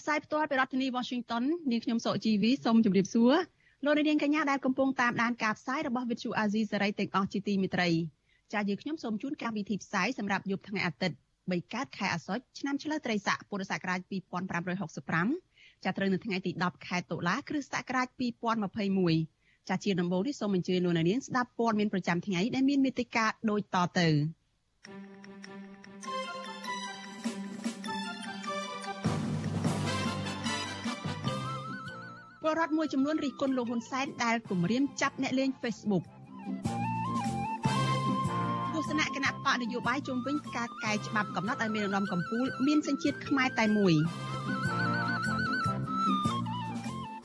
ផ្សាយផ្ទាល់ពីរដ្ឋធានី Washington នាងខ្ញុំសុកជីវីសូមជម្រាបសួរលោកនាងកញ្ញាដែលកំពុងតាមដានការផ្សាយរបស់ Vuthu Azizi Serai ទាំងអស់ជាទីមេត្រីចា៎យើងខ្ញុំសូមជូនកម្មវិធីផ្សាយសម្រាប់យប់ថ្ងៃអាទិត្យ3កើតខែអាសត់ឆ្នាំឆ្លូវត្រីស័កពុរសករាជ2565ចាប់ត្រូវនៅថ្ងៃទី10ខែតុលាគ្រិស្តសករាជ2021ចាជាដំបូងនេះសូមអញ្ជើញលោកនាងស្ដាប់ព័ត៌មានប្រចាំថ្ងៃដែលមានមេត្តាដូចតទៅ ពលរដ្ឋមួយចំនួនរិះគន់លោកហ៊ុនសែនដែលគម្រាមចាប់អ្នកលេង Facebook ទស្សនៈគណៈបកនយោបាយជុំវិញការកែច្បាប់កំណត់ឲ្យមានរំកំពូលមានសញ្ជាតិខ្មែរតែមួយ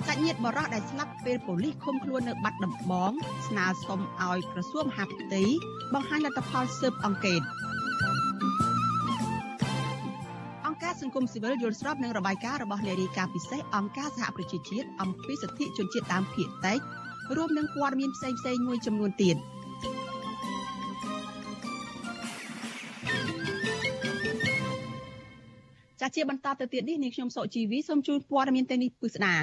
សាច់ញាតិបរោះដែលស្លាប់ពេលប៉ូលីសឃុំខ្លួននៅបាត់ដំបងស្នើសុំឲ្យក្រសួងមហាផ្ទៃបង្ហាញលទ្ធផលស៊ើបអង្កេត សង្គមស៊ីវិលយល់ស្របនឹងរបាយការណ៍របស់នារីការពិសេសអង្គការសហប្រជាជាតិអំពីសិទ្ធិជនជាតិដើមភាគតិចរួមនឹងព័ត៌មានផ្សេងៗមួយចំនួនទៀត។ចាជាបន្តទៅទៀតនេះនាងខ្ញុំសុជីវីសូមជូនព័ត៌មានទាំងនេះពិស្ដា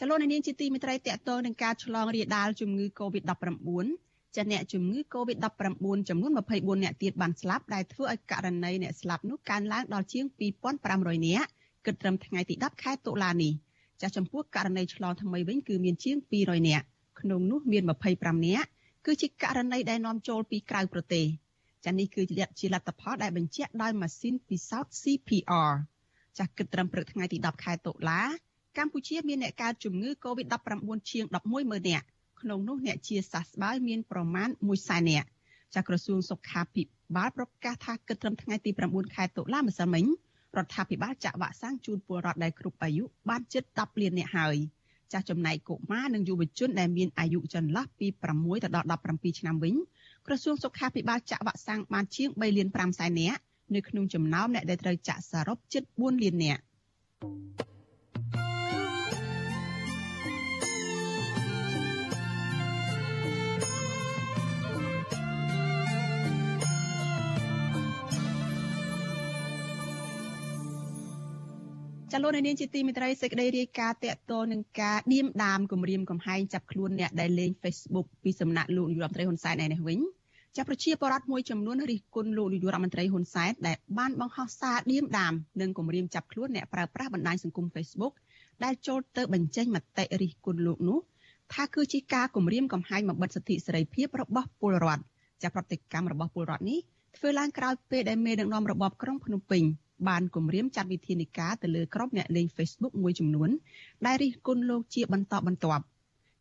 ចលនានាងជាទីមេត្រីតកតងនឹងការឆ្លងរាលដាលជំងឺ Covid-19 ចាអ្នកជំងឺ Covid-19 ចំនួន24អ្នកទៀតបានស្លាប់ដែលធ្វើឲ្យករណីអ្នកស្លាប់នោះកើនឡើងដល់ជាង2500នាក់គិតត្រឹមថ្ងៃទី10ខែតុលានេះចាស់ចំពោះករណីឆ្លងថ្មីវិញគឺមានជាង200នាក់ក្នុងនោះមាន25នាក់គឺជាករណីដែលនាំចូលពីក្រៅប្រទេសចានេះគឺជាលទ្ធផលដែលបញ្ជាក់ដោយម៉ាស៊ីនពិសោធន៍ CPR ចាស់គិតត្រឹមព្រឹកថ្ងៃទី10ខែតុលាកម្ពុជាមានអ្នកកើតជំងឺ Covid-19 ជាង110,000នាក់ ក្នុងនោះអ្នកជាសះស្បើយមានប្រមាណ100,000នាក់ចាស់ក្រសួងសុខាភិបាលប្រកាសថាគិតត្រឹមថ្ងៃទី9ខែតុលាម្សិលមិញរដ្ឋាភិបាលចាក់វ៉ាក់សាំងជូនពលរដ្ឋដែលគ្រប់អាយុបានជិត10លាននាក់ហើយចាស់ចំណែកកុមារនិងយុវជនដែលមានអាយុចន្លោះពី6ទៅដល់17ឆ្នាំវិញក្រសួងសុខាភិបាលចាក់វ៉ាក់សាំងបានជាង3លាន5សែននាក់នៅក្នុងចំណោមអ្នកដែលត្រូវចាក់សរុបជិត4លាននាក់ ចលនានាងជាទីមេត្រីសេចក្តីរាយការណ៍តកតនឹងការឌៀមដាមគម្រាមកំហែងចាប់ខ្លួនអ្នកដែលលេង Facebook ពីសំណាក់លោកនាយរដ្ឋមន្ត្រីហ៊ុនសែនឯនេះវិញចាប់ប្រជាពលរដ្ឋមួយចំនួនរិះគន់លោកនាយករដ្ឋមន្ត្រីហ៊ុនសែនដែលបានបង្ហោះសារឌៀមដាមនិងគម្រាមចាប់ខ្លួនអ្នកប្រើប្រាស់បណ្ដាញសង្គម Facebook ដែលចូលទៅបញ្ចេញមតិរិះគន់លោកនោះថាគឺជាការគម្រាមកំហែងបំបិទសិទ្ធិសេរីភាពរបស់ពលរដ្ឋចាប់ប្រតិកម្មរបស់ពលរដ្ឋនេះធ្វើឡើងក្រោយពេលដែលមេដឹកនាំរបបក្រុងភ្នំពេញ បានគម្រាមចាត់វិធានការទៅលើក្រុមអ្នកលេង Facebook មួយចំនួនដែលរិះគន់លោកជាបន្តបន្ទាប់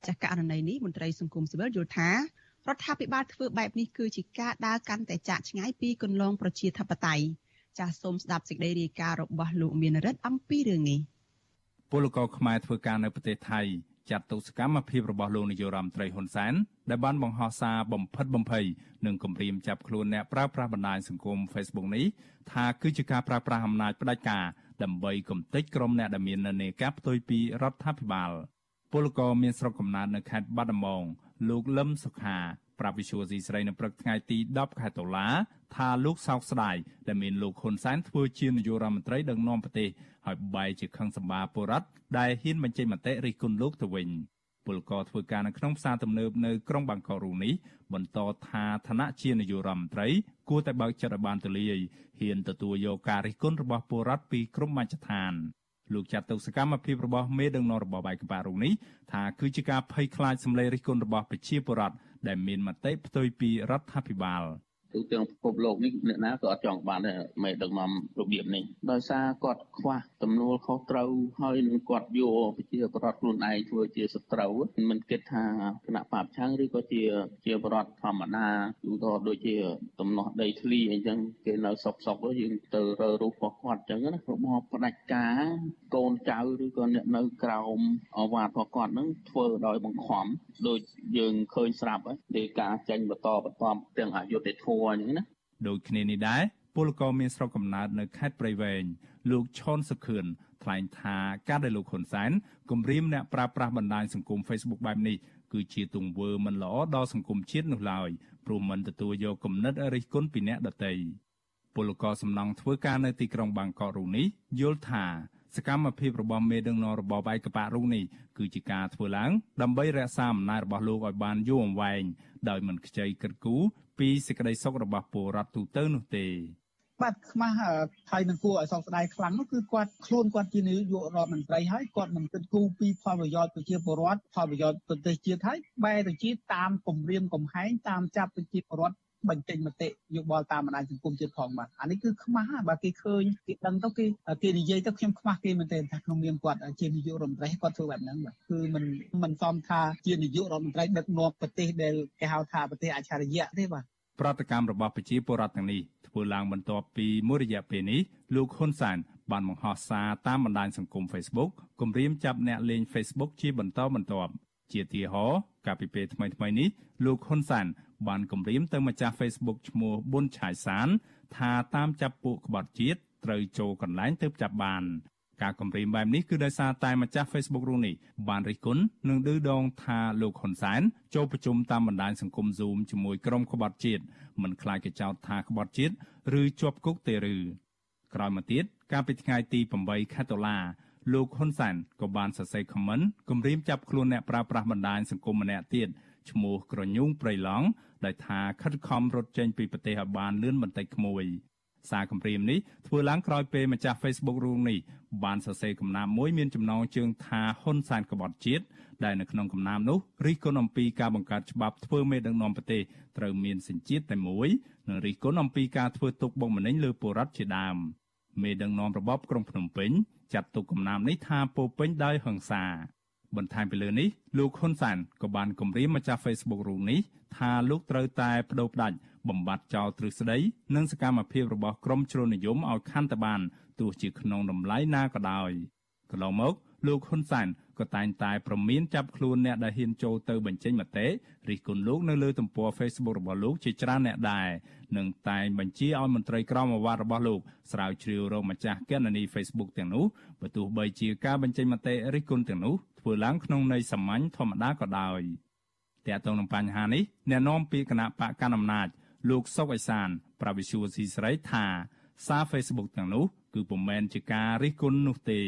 ចាស់ករណីនេះមន្ត្រីសង្គមស៊ីវិលយល់ថារដ្ឋាភិបាលធ្វើបែបនេះគឺជាការដើរកាន់តែចាក់ឆ្ងាយពីគន្លងប្រជាធិបតេយ្យចាសសូមស្ដាប់សេចក្តីរាយការណ៍របស់លោកមានរិទ្ធអំពីរឿងនេះពលករខ្មែរធ្វើការនៅប្រទេសថៃចាត់ទុកសកម្មភាពរបស់លោកនាយរដ្ឋមន្ត្រីហ៊ុនសែន ដែលបានបង្ហោះសារបំផិតបំភ័យនិងគំរាមចាប់ខ្លួនអ្នកប្រើប្រាស់បណ្ដាញសង្គម Facebook នេះថាគឺជាការប្រើប្រាស់អំណាចផ្ដាច់ការដើម្បីគំទេចក្រុមអ្នកដែលមាននានាការផ្ទុយពីរដ្ឋាភិបាលពលករមានស្រុកកំណើតនៅខេត្តបាត់ដំបងលោកលឹមសុខាប្រាប់វិសុវស៊ីស្រីនៅព្រឹកថ្ងៃទី10ខែតុលាថាលោកសោកស្ដាយដែលមានលោកហ៊ុនសែនធ្វើជានាយករដ្ឋមន្ត្រីដឹកនាំប្រទេសហើយបែរជាខឹងសម្បាពលរដ្ឋដែលហ៊ានបញ្ចេញមតិរិះគន់លោកទៅវិញ ពលករធ្វើការនៅក្នុងផ្សារទំនើបនៅក្រុងបាងកករូនេះបន្តថាឋានៈជានាយករដ្ឋមន្ត្រី គួរតែបើកចិត្តឲ្យបានទូលាយហ៊ានទទួលយកការរិះគន់របស់ពលរដ្ឋពីក្រុមបញ្ញដ្ឋានលោកចាត់ទុកសកម្មភាពរបស់មេដឹកនាំរបបឯកបៈរុងនេះថាគឺជាការភ័យខ្លាចសម្លេងរិះគន់របស់ប្រជាពលរដ្ឋដែលមានមតិផ្ទុយពីរដ្ឋាភិបាល ទូទាំងពិភពលោកនេះអ្នកណាក៏អត់ចង់បានដែរមេដឹកនាំរបៀបនេះដោយសារគាត់ខ្វះទំនួលខុសត្រូវហើយនឹងគាត់យកប្រជាប្រដ្ឋខ្លួនឯងធ្វើជាសត្រូវមិនគិតថាគណៈបព្វឆាំងឬក៏ជាជាប្រដ្ឋធម្មតាឬក៏ដូចជាតំណោះដីធ្លីអីចឹងគេនៅសុកសុកយើងទៅរើរូបរបស់គាត់ចឹងណារបបផ្ដាច់ការកូនចៅឬក៏អ្នកនៅក្រោមអវាទរបស់គាត់នឹងធ្វើដោយបង្ខំដូចយើងឃើញស្រាប់ទេការចេញបន្តបន្តទាំងអយុធធម៌អញ្ចឹងណាដូចគ្នានេះដែរពលករមានស្រុកកំណើតនៅខេត្តព្រៃវែងលោកឈុនសុខឿនថ្លែងថាការដែលលោកហ៊ុនសែនគម្រាមអ្នកប្រើប្រាស់បណ្ដាញសង្គម Facebook បែបនេះគឺជាទង្វើមិនល្អដល់សង្គមជាតិនោះឡើយព្រោះមិនទទួលយកគំនិតរិះគន់ពីអ្នកដទៃពលករសំណង់ធ្វើការនៅទីក្រុងបាងកករូនេះយល់ថាសកម្មភាពរបស់មេដឹកនាំរបបឯកបៈរុងនេះគឺជាការធ្វើឡើងដើម្បីរក្សាអំណាចរបស់លោកឲ្យបានយូរអង្វែងដោយមិនខ្ចីគិតគូរ ពីសេចក្តីសុខរបស់ពលរដ្ឋទូទៅនោះទេបាទខ្មាស់ហើយនឹងគួរឲ្យសោកស្ដាយខ្លាំងនោះគឺគាត់ខ្លួនគាត់ជានាយករដ្ឋមន្ត្រីហើយគាត់មិនគិតគូរពីផលប្រយោជន៍ប្រជាពលរដ្ឋផលប្រយោជន៍ប្រទេសជាតិហើយបែរទៅជាតាមគម្រាមកំហែងតាមចាប់ប្រជាពលរដ្ឋបញ្ចេញមតិយោបល់តាមបណ្ដាញសង្គមជាតិផងបាទអានេះគឺខ្មាស់បាទគេឃើញគេដឹងទៅគេគេនិយាយទៅខ្ញុំខ្មាស់គេមែនទេថាក្នុងនាមគាត់ជានាយករដ្ឋមន្ត្រីគាត់ធ្វើបែបហ្នឹងបាទគឺមិនមិនសមថាជានាយករដ្ឋមន្ត្រីដឹកនាំប្រទេសដែលគេហៅថាប្រទេសអច្ឆរិយៈទេបាទ ប្រតិកម្មរបស់ប្រជាពលរដ្ឋទាំងនេះធ្វើឡើងបន្ទាប់ពីមួយរយៈពេលនេះលោកហ៊ុនសែនបានបង្ហោះសារតាមបណ្ដាញសង្គម Facebook គម្រាមចាប់អ្នកលេង Facebook ជាបន្តបន្ទាប់ជាទីហោកាលពីពេលថ្មីៗនេះលោកហ៊ុនសែនបានគម្រាមទៅម្ចាស់ Facebook ឈ្មោះប៊ុនឆាយសាន ថាតាមចាប់ពួកក្បត់ជាតិត្រូវចូលកន្លែងទៅចាប់បាន ការគម្រាមបែបនេះគឺដោយសារតែម្ចាស់ Facebook រូបនេះបានរិះគន់និងឌឺដងថាលោកហ៊ុនសែនចូលប្រជុំតាមបណ្ដាញសង្គម Zoom ជាមួយក្រុមក្បត់ជាតិមិនខ្លាចគេចោទថាក្បត់ជាតិឬជាប់គុកទេឬក្រោយមកទៀតកាលពីថ្ងៃទី8ខែតុលាលោកហ៊ុនសែនក៏បានសរសេរខមមិនគម្រាមចាប់ខ្លួនអ្នកប្រើប្រាស់បណ្ដាញសង្គមម្នាក់ទៀតឈ្មោះក្រញូងព្រៃឡង់ដែលថាខិតខំរត់ចេញពីប្រទេសឲ្យបានលឿនបន្តិចក្មួយ សារគម្រាមនេះធ្វើឡើងក្រោយពេលម្ចាស់ Facebook រូបនេះបានសរសេរកំណាព្យមួយមានចំណងជើងថាហ៊ុនសែនក្បត់ជាតិដែលនៅក្នុងកំណាព្យនោះរិះគន់អំពីការបង្កើតច្បាប់ធ្វើមេដឹកនាំប្រទេសត្រូវមានសញ្ជាតិតែមួយនិងរិះគន់អំពីការធ្វើទុកបុកម្នេញលើពលរដ្ឋជាដើមមេដឹកនាំរបបក្រុងភ្នំពេញចាត់ទុកកំណាព្យនេះថាពោពេញដោយហិង្សា បន្ថែមពីលើនេះលោកហ៊ុនសែនក៏បានគម្រាមម្ចាស់ Facebook រូបនេះថាលោកត្រូវតែបដូរផ្ដាច់បំបត្តិចោលទ្រឹស្ដីនិងសកម្មភាពរបស់ក្រមជ្រុលនិយមឲ្យខាន់ទៅបានទោះជាក្នុងតម្លៃណាក៏ដោយកន្លងមកលោកហ៊ុនសែនក៏តែងតែប្រមានចាប់ខ្លួនអ្នកដែលហ៊ានចូលទៅបញ្ចេញមតិរិះគន់លោកនៅលើទំព័រ Facebook របស់លោកជាច្រើនអ្នកដែរនិងតែងបញ្ជាឲ្យមន្ត្រីក្រមអាវ៉ាត់របស់លោកស្រាវជ្រាវរកម្ចាស់គណនី Facebook ទាំងនោះបើទោះបីជាការបញ្ចេញមតិរិះគន់ទាំងនោះ ធ្វើឡើងក្នុងន័យសាមញ្ញធម្មតាក៏ដោយតែទៅនឹងបញ្ហានេះអ្នកនាំពាក្យគណៈបកកណ្ដាលអំណាចលោកសុកអេសាន ប្រវិសុវស៊ីស្រីថាសារ Facebook ទាំងនោះគឺពុំមែនជាការរិះគន់នោះទេ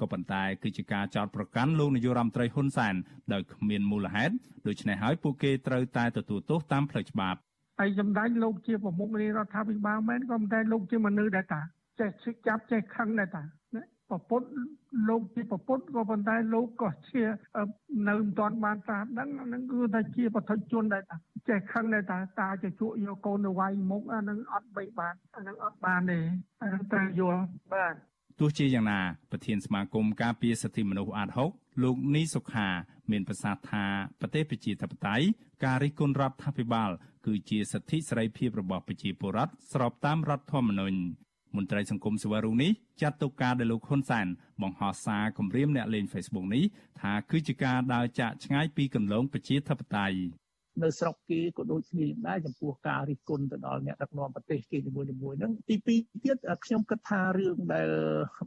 ក៏ប៉ុន្តែគឺជាការចោទប្រកាន់លោកនាយរដ្ឋមន្ត្រីហ៊ុនសែនដោយគ្មានមូលហេតុដូច្នេះហើយពួកគេត្រូវតែទទួលទោសតាមផ្លូវច្បាប់ហើយសម្ដេចលោកជាប្រមុខរាជរដ្ឋាភិបាលមែនក៏ប៉ុន្តែលោកជាមនុស្សដែរតាចេះឈឹកចាប់ចេះខឹងដែរតា ប្រពុតលោកជាប្រពុតក៏ប៉ុន្តែលោកក៏ជានៅមិនទាន់បានតាមដឹងហ្នឹងគឺថាជាបទជនដែរតាចេះខឹងដែរតាតាជាជក់យកកូនទៅវាយមុខអាហ្នឹងអត់បីបានអាហ្នឹងអត់បានទេអាហ្នឹងត្រូវយល់បាទទោះជាយ៉ាងណាប្រធានសមាគមការពារសិទ្ធិមនុស្សអាត6លោកនីសុខា មានប្រសាសន៍ថាប្រទេសប្រជាធិបតេយ្យការរិះគន់រដ្ឋាភិបាល គឺជាសិទ្ធិសេរីភាពរបស់ប្រជាពលរដ្ឋស្របតាមរដ្ឋធម្មនុញ្ញ មន្ត្រីសង្គមសវរុងនេះចាត់ទុកការដែលលោកហ៊ុនសែនបង្ហោះសារគម្រាមអ្នកលេង Facebook នេះថាគឺជាការដើរចាក់ឆ្ងាយពីគន្លងប្រជាធិបតេយ្យ នៅស្រុកគេក៏ដូចគ្នាដែរចំពោះការរិះគន់ទៅដល់អ្នកដឹកនាំប្រទេសគេនីមួយៗហ្នឹងទីពីរទៀតខ្ញុំគិតថារឿងដែល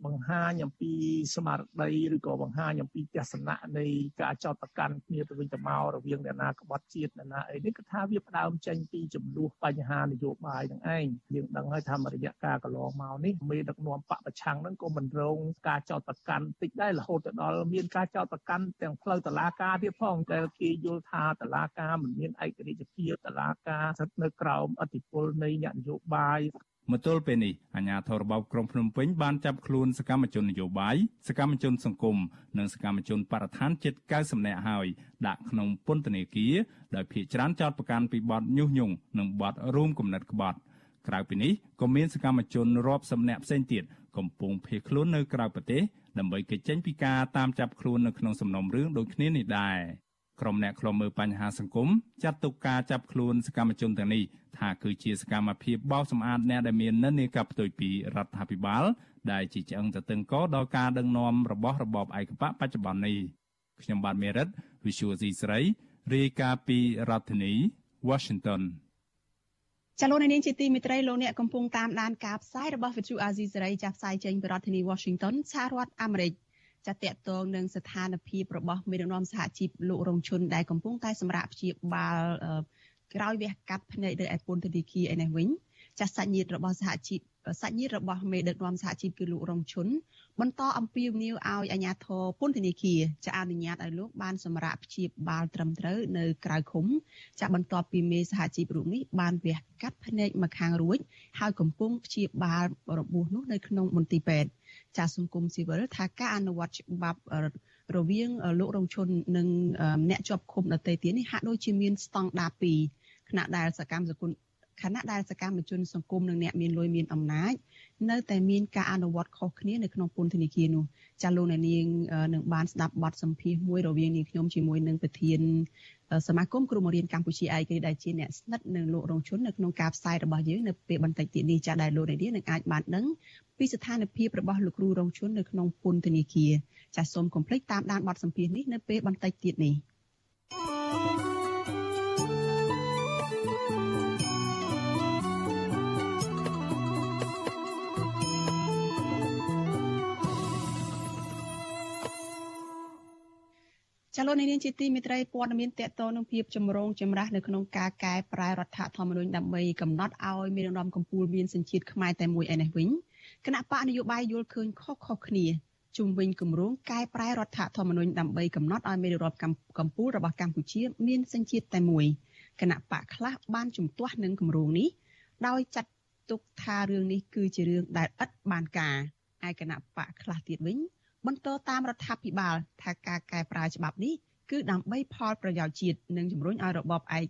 បង្ហាញអំពីស្មារតីឬក៏បង្ហាញអំពីទស្សនៈនៃការចោទប្រកាន់គ្នាទៅវិញទៅមករវាងអ្នកណាក្បត់ជាតិអ្នកណាអីនេះគឺថាវាផ្ដើមចេញពីចំនួនបញ្ហានយោបាយនឹងឯងយើងដឹងហើយថារយៈកាលកន្លងមកនេះមេដឹកនាំបពប្រឆាំងហ្នឹងក៏មិនរងការចោទប្រកាន់តិចដែររហូតទៅដល់មានការចោទប្រកាន់ទាំងផ្លូវតុលាការទៀតផងតែគេយល់ថាតុលាការមិនមានឯករាជ្យភាពតឡាការស្ថិតនៅក្រោមអធិបុលនៃអ្នកនយោបាយមកទល់ពេលនេះអាជ្ញាធររបបក្រុងភ្នំពេញបានចាប់ខ្លួនសកម្មជននយោបាយសកម្មជនសង្គមនិងសកម្មជនបរិស្ថានជិត90នាក់ហើយដាក់ក្នុងពន្ធនាគារដោយភ ieck ច្រើនចោតប្រកាន់ពីបទញុះញង់និងបទរួមគំនិតក្បត់ក្រៅពីនេះក៏មានសកម្មជនរាប់សិបនាក់ផ្សេងទៀតកំពុងភៀសខ្លួននៅក្រៅប្រទេសដើម្បីគេចចេញពីការតាមចាប់ខ្លួននៅក្នុងសំណុំរឿងដូចគ្នានេះដែរ ក្រុមអ្នកខ្លំមើលបញ្ហាសង្គមចាត់ទុកការចាប់ខ្លួនសកម្មជនទាំងនេះថាគឺជាសកម្មភាពបោសសម្អាតអ្នកដែលមាននិន្នាការផ្ទុយពីរដ្ឋាភិបាល ដែលជាឆ្អឹងទៅតឹងកដល់ការដឹកនាំរបស់របបឯកបកបច្ចុប្បន្ននេះខ្ញុំបាទមេរិត Visual C ស្រីរាយការណ៍ពីរដ្ឋធានី Washington ចលនានាងជាទីមេត្រីលោកអ្នកកំពុងតាមដានការផ្សាយរបស់ Visual Asia សេរីចាស់ផ្សាយចេញពីរដ្ឋធានី Washington សហរដ្ឋអាមេរិក ចាតកតងនឹងស្ថានភាពរបស់មេដឹកនាំសហជីពលោករងឈុនដែលកំពុងតែសម្រាប់ព្យាបាលក្រោយវះកាត់ភ្នែកនៅឯពន្ធនាគារឯនេះវិញចាស់សាច់ញាតិរបស់សហជីពសាច់ញាតិរបស់មេដឹកនាំសហជីពគឺលោករងឈុនបន្តអំពាវនាវឲ្យអាជ្ញាធរពន្ធនាគារចាអនុញ្ញាតឲ្យលោកបានសម្រាកព្យាបាលត្រឹមត្រូវនៅក្រៅឃុំចាបន្ទាប់ពីមេសហជីពរូបនេះបានវះកាត់ភ្នែកម្ខាងរួចហើយកំពុងព្យាបាលរបួសនោះនៅក្នុងមន្ទីរពេទ្យ ចាសង្គមស៊ីវិលថាការអនុវត្តច្បាប់រវាងលោករងឈុននិងអ្នកជាប់ឃុំដទៃទៀតនេះហាក់ដូចជាមានស្តង់ដារពីរខណៈដែលសកម្មសគុណខណៈដែលសកម្មជនសង្គមនិងអ្នកមានលុយមានអំណាចនៅតែមានការអនុវត្តខុសគ្នានៅក្នុងពន្ធនាគារនោះចាលោកអ្នកនាងនឹងបានស្ដាប់បទសម្ភាសន៍មួយរវាងនាងខ្ញុំជាមួយនឹងប្រធាន សមាគមគ្រូបង្រៀនកម្ពុជាឯកដែលជាអ្នកស្និទ្ធនឹងលោករងជននៅក្នុងការផ្សាយរបស់យើងនៅពេលបន្តិចទៀតនេះចាដែលលោកអ្នកនាងនឹងអាចបានដឹងពីស្ថានភាពរបស់លោកគ្រូរងជននៅក្នុងពន្ធនាគារចាសូមកុំភ្លេចតាមដានបទសម្ភាសន៍នេះនៅពេលបន្តិចទៀតនេះ thank you ចលនានាងជាទីមេត្រីព័ត៌មានតកតនឹងភាពចម្រូងចម្រាសនៅក្នុងការកែប្រែរដ្ឋធម្មនុញ្ញដើម្បីកំណត់ឲ្យមានរំកំពូលមានសញ្ជាតិខ្មែរតែមួយឯនេះវិញគណៈបកនយោបាយយល់ឃើញខុសៗគ្នាជុំវិញគម្រោងកែប្រែរដ្ឋធម្មនុញ្ញដើម្បីកំណត់ឲ្យមានរដ្ឋកំពូលរបស់កម្ពុជា មានសញ្ជាតិតែមួយគណៈបកខ្លះបានជំទាស់នឹងគម្រោងនេះដោយចាត់ទុកថារឿងនេះគឺជារឿងដែលឥតបានការឯគណៈបកខ្លះទៀតវិញ បន្តតាមរដ្ឋាភិបាលថាការកែប្រែច្បាប់នេះគឺដើម្បីផលប្រយោជន៍ជាតិនិងជំរុញឲ្យរបបឯក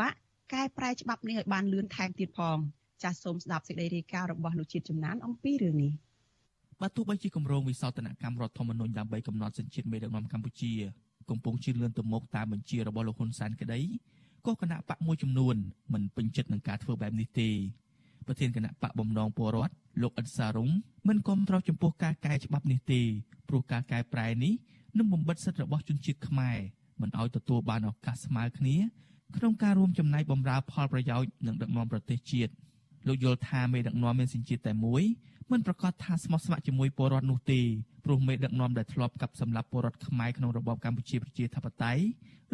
បកកែប្រែច្បាប់នេះឲ្យបានលឿនថែមទៀតផងចាសសូមស្ដាប់សេចក្តីរាយការណ៍របស់លោកជាតិចំណានអំពីរឿងនេះបាទទោះបីជាគម្រោងវិសោធនកម្មរដ្ឋធម្មនុញ្ញដើម្បីកំណត់សញ្ជាតិមេដឹកនាំកម្ពុជាកំពុងជឿនលឿនទៅមុខតាមបញ្ជារបស់លោកហ៊ុនសែនក្តីក៏គណៈបកមួយចំនួនមិនពេញចិត្តនឹងការធ្វើបែបនេះទេ ប្រធានគណៈបកបំណងពលរដ្ឋលោកអ៊ិតសារុងមិនគាំទ្រចំពោះការកែច្បាប់នេះទេព្រោះការកែប្រែនេះនឹងបំបិទសិទ្ធិរបស់ជនជាតិខ្មែរមិនឲ្យទទួលបានឱកាសស្មើគ្នាក្នុងការរួមចំណែកបម្រើផលប្រយោជន៍និងដឹកនាំប្រទេសជាតិលោកយល់ថាមេដឹកនាំមានសញ្ជាតិតែមួយមិនប្រកាសថាស្មោះស្ម័គ្រជាមួយពលរដ្ឋនោះទេព្រោះមេដឹកនាំដែលធ្លាប់កាប់សម្លាប់ពលរដ្ឋខ្មែរក្នុងរបបកម្ពុជាប្រជាធិបតេយ្យ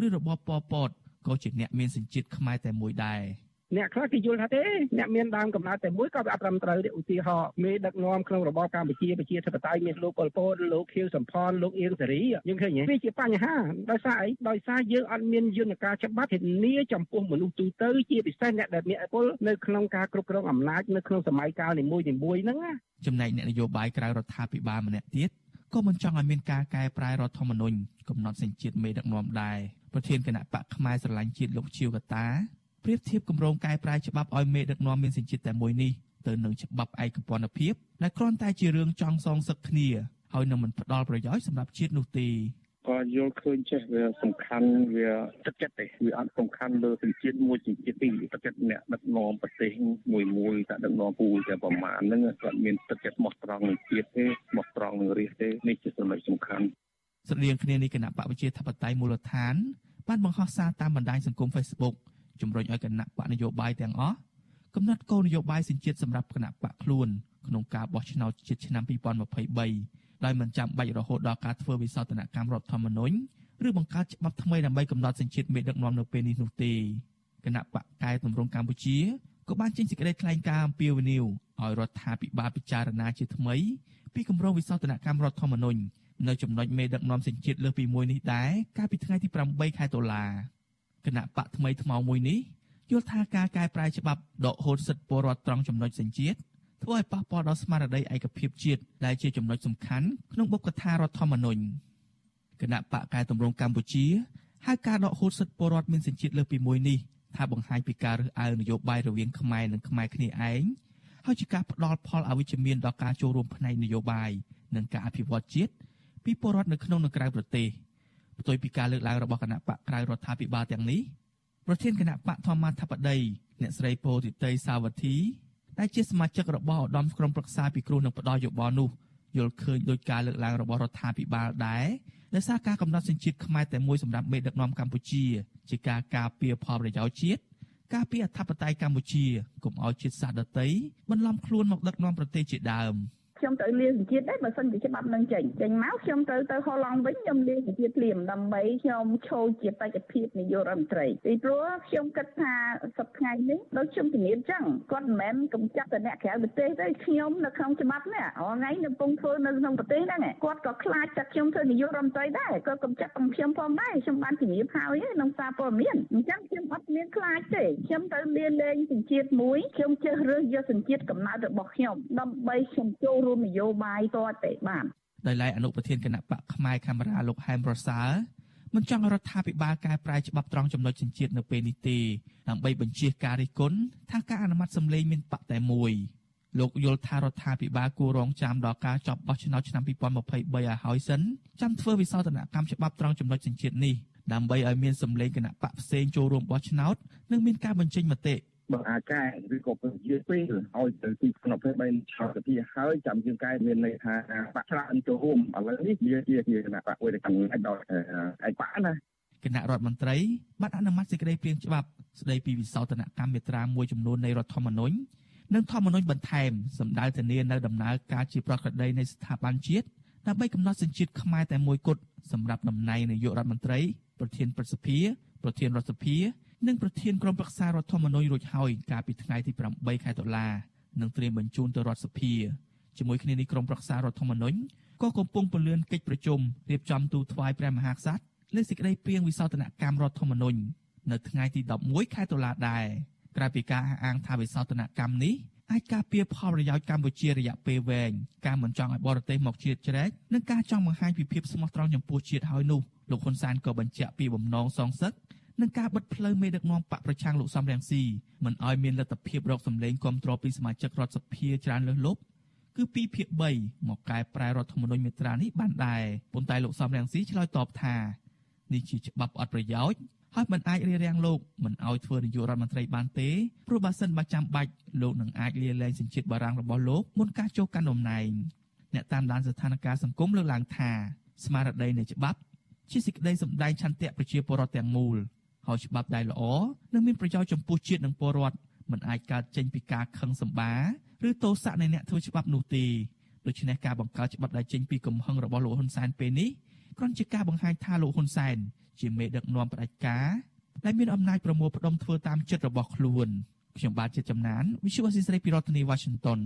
ឬរបបប៉ុលពតក៏ជាអ្នកមានសញ្ជាតិខ្មែរតែមួយដែរ។ អ្នកខ្លះគេយល់ថាទេអ្នកមានដើមកំណើតតែមួយក៏វាអត់ត្រឹមត្រូវទេឧទាហរណ៍មេដឹកនាំក្នុងរបបកម្ពុជាប្រជាធិបតេយ្យមានលោកប៉ុលពតលោកខៀវសំផនលោកអៀងសេរីយើងឃើញវាជាបញ្ហាដោយសារអីដោយសារយើងអត់មានយន្តការច្បាប់ធានាចំពោះមនុស្សទូទៅជាពិសេសអ្នកដែលមានអពលនៅក្នុងការគ្រប់គ្រងអំណាចនៅក្នុងសម័យកាលនីមួយៗហ្នឹងណាចំណែកអ្នកនយោបាយក្រៅរដ្ឋាភិបាលម្នាក់ទៀតក៏មិនចង់ឲ្យមានការកែប្រែរដ្ឋធម្មនុញ្ញកំណត់សញ្ជាតិមេដឹកនាំដែរប្រធានគណៈបកផ្នែកស្រឡាញ់ជាតិលោកជាវកតា ប្រៀបធៀបគម្រោងកែប្រែច្បាប់ឲ្យមេដឹកនាំមានសញ្ជាតិតែមួយនេះទៅនឹងច្បាប់ឯកពន្ធភាពដែលគ្រាន់តែជារឿងចង់សងសឹកគ្នាហើយនឹងមិនផ្ដល់ប្រយោជន៍សម្រាប់ជាតិនោះទេក៏យល់ឃើញចេះវាសំខាន់វាទឹកចិត្តទេវាអត់សំខាន់លើសញ្ជាតិមួយសញ្ជាតិពីរទឹកចិត្តអ្នកដឹកនាំប្រទេសមួយមួយតែដឹកនាំពូតែប្រមាណហ្នឹងគាត់មានទឹកចិត្តស្មោះត្រង់នឹងជាតិទេស្មោះត្រង់នឹងរាជទេនេះជាចំណុចសំខាន់ស្រដៀងគ្នានេះគណៈបកប្រជាធិបតេយ្យមូលដ្ឋានបានបង្ហោះសារតាមបណ្ដាញសង្គម Facebook ជំរុញឲ្យគណៈបកនយោបាយទាំងអស់កំណត់គោលនយោបាយសញ្ជាតិសម្រាប់គណៈបកខ្លួនក្នុងការបោះឆ្នោតជាតិឆ្នាំ2023ដោយមិនចាំបាច់រហូតដល់ការធ្វើវិសោធនកម្មរដ្ឋធម្មនុញ្ញឬបង្កើតច្បាប់ថ្មីដើម្បីកំណត់សញ្ជាតិមេដឹកនាំនៅពេលនេះនោះទេគណៈបកកែតម្រង់កម្ពុជាក៏បានចេញសេចក្តីថ្លែងការណ៍អំពាវនាវឲ្យរដ្ឋាភិបាលពិចារណាជាថ្មីពីគម្រោងវិសោធនកម្មរដ្ឋធម្មនុញ្ញនៅចំណុចមេដឹកនាំសញ្ជាតិលើសពីមួយនេះដែរកាលពីថ្ងៃទី8ខែតុលា គណៈបកថ្មីថ្មោងមួយនេះយល់ថាការកែប្រែច្បាប់ដកហូតសិទ្ធិពលរដ្ឋត្រង់ចំណុចសញ្ជាតិធ្វើឲ្យប៉ះពាល់ដល់ស្មារតីឯកភាពជាតិដែលជាចំណុចសំខាន់ក្នុងបុព្វកថារដ្ឋធម្មនុញ្ញគណៈបកកែតម្រង់កម្ពុជាហៅការដកហូតសិទ្ធិពលរដ្ឋមានសញ្ជាតិលើសពីមួយនេះថាបង្ហាញពីការរើសអើងនយោបាយរវាងខ្មែរនិងខ្មែរគ្នាឯងហើយជាការផ្ដល់ផលអវិជ្ជមានដល់ការចូលរួមផ្នែកនយោបាយនិងការអភិវឌ្ឍជាតិពីពលរដ្ឋនៅក្នុងនិងក្រៅប្រទេស ផ្ទុយពីការលើកឡើងរបស់គណៈបកក្រៅរដ្ឋាភិបាលទាំងនេះប្រធានគណៈបកធម្មធិបតីអ្នកស្រីពោធិតីសាវធីដែលជាសមាជិករបស់ឧត្តមក្រុមប្រឹក្សាពិគ្រោះនឹងផ្ដល់យោបល់នោះយល់ឃើញដោយការលើកឡើងរបស់រដ្ឋាភិបាលដែរដោយសារការកំណត់សញ្ជាតិខ្មែរតែមួយសម្រាប់មេដឹកនាំកម្ពុជាជាការការពារផលប្រយោជន៍ជាតិការពារអធិបតេយ្យកម្ពុជាកុំឲ្យជាតិសាសន៍ដទៃបន្លំខ្លួនមកដឹកនាំប្រទេសជាដើម។ ខ្ញុំត្រូវលាសញ្ជាតិដែរបើសិនជាច្បាប់នឹងចេញចេញមកខ្ញុំត្រូវទៅហូឡង់វិញខ្ញុំលាសញ្ជាតិភ្លាមដើម្បីខ្ញុំចូលជាបេក្ខភាពនាយករដ្ឋមន្ត្រីពីព្រោះខ្ញុំគិតថាសប្តាហ៍នេះដូចខ្ញុំជំនាញចឹងគាត់មិនមែនកំចាត់តែអ្នកក្រៅប្រទេសទេខ្ញុំនៅក្នុងច្បាប់នេះអងថ្ងៃនៅកំពុងធ្វើនៅក្នុងប្រទេសហ្នឹងគាត់ក៏ខ្លាចតែខ្ញុំធ្វើនាយករដ្ឋមន្ត្រីដែរគាត់កំចាត់ទាំងខ្ញុំផងដែរខ្ញុំបានជំរាបហើយក្នុងសារព័ត៌មានអញ្ចឹងខ្ញុំអត់មានខ្លាចទេខ្ញុំទៅលាលែងសញ្ជាតិមួយខ្ញុំចេះរើសយកសញ្ជាតិកំណើតរបស់ខ្ញុំដើម្បីខ្ញុំចូលរួមនយោបាយតទៅបានដោយឡែកអនុប្រធានគណៈបកផ្នែកកាមេរ៉ាលោកហែមរសើមិនចង់រដ្ឋាភិបាលកែប្រែច្បាប់ត្រង់ចំណុចចិញ្ចៀតនៅពេលនេះទេដើម្បីបញ្ជាការរិះគន់ថាការអនុម័តសម្លេងមានបកតែមួយលោកយល់ថារដ្ឋាភិបាលគួររងចាំដល់ការចប់បោះឆ្នោតឆ្នាំ2023ឲ្យហើយសិនចាំធ្វើវិសោធនកម្មច្បាប់ត្រង់ចំណុចចិញ្ចៀតនេះដើម្បីឲ្យមានសម្លេងគណៈបកផ្សេងចូលរួមបោះឆ្នោតនិងមានការបញ្ចេញមតិ បើអាចកែឬក៏ពឹងជាពេលឲ្យទៅទីក្នុងពេល3ឆោតទីហើយចាំយើងកែមានន័យថាបាក់ច្រើនចូលរួមឥឡូវនេះវាជាជាគណៈបកមួយដែលកំណត់ដល់ឯកបកណាគណៈរដ្ឋមន្ត្រីបានអនុម័តសេចក្តីព្រាងច្បាប់ស្តីពីវិសោធនកម្មមេត្រាមួយចំនួននៃរដ្ឋធម្មនុញ្ញនិងធម្មនុញ្ញបន្ថែមសម្ដៅធានានៅដំណើរការជាប្រក្រតីនៃស្ថាប័នជាតិដើម្បីកំណត់សញ្ជាតិខ្មែរតែមួយគត់សម្រាប់តំណែងនាយករដ្ឋមន្ត្រីប្រធានប្រសិទ្ធិប្រធានរដ្ឋសភា និងប្រធានក្រុមប្រឹក្សារដ្ឋធម្មនុញ្ញរួចហើយកាលពីថ្ងៃទី8ខែតុលានិងត្រៀមបញ្ជូនទៅរដ្ឋសភាជាមួយគ្នានេះក្រុមប្រឹក្សារដ្ឋធម្មនុញ្ញក៏កំពុងពន្យាកិច្ចប្រជុំរៀបចំទូថ្វាយព្រះមហាក្សត្រលើសេចក្តីព្រាងវិសោធនកម្មរដ្ឋធម្មនុញ្ញនៅថ្ងៃទី11ខែតុលាដែរក្រៅពីការអះអាងថាវិសោធនកម្មនេះអាចការពារផលប្រយោជន៍កម្ពុជារយៈពេលវែងការមិនចង់ឲ្យបរទេសមកជាតិជ្រែកនិងការចង់បង្ហាញពីភាពស្មោះត្រង់ចំពោះជាតិហើយនោះលោកហ៊ុនសែនក៏បញ្ជាក់ពីបំណងសងសឹក និងការបិទផ្លូវមេដឹកនាំបកប្រឆាំងលោកសំរងស៊ីមិនឲ្យមានលទ្ធភាពរកសម្លេងគ្រប់គ្រងពីសមាជិករដ្ឋសភាច្រើនលើសលប់គឺពីភាគ3មកកែប្រែរដ្ឋធម្មនុញ្ញមេត្រានេះបានដែរប៉ុន្តែលោកសំរងស៊ីឆ្លើយតបថានេះជាច្បាប់អត់ប្រយោជន៍ហើយមិនអាចរារាំងលោកមិនឲ្យធ្វើនាយករដ្ឋមន្ត្រីបានទេព្រោះបើសិនបើចាំបាច់លោកនឹងអាចលាលែងសញ្ជាតិបារាំងរបស់លោកមុនការចូលកាន់តំណែងអ្នកតាមដានស្ថានភាពសង្គមលើកឡើងថាស្មារតីនៃច្បាប់ជាសេចក្តីសម្ដែងឆន្ទៈប្រជាពលរដ្ឋទាំងមូល ហើយច្បាប់ដែលល្អនិងមានប្រយោជន៍ចំពោះជាតិនិងពលរដ្ឋមិនអាចកើតចេញពីការខឹងសម្បារឬទោសៈនៃអ្នកធ្វើច្បាប់នោះទេដូច្នេះការបង្កើតច្បាប់ដែលចេញពីកំហឹងរបស់លោកហ៊ុនសែនពេលនេះគ្រាន់ជាការបង្ហាញថាលោកហ៊ុនសែនជាមេដឹកនាំផ្ដាច់ការដែលមានអំណាចប្រមូលផ្ដុំធ្វើតាមចិត្តរបស់ខ្លួនខ្ញុំបាទជាចំណាន Visual Assisray ពីរដ្ឋធានី Washington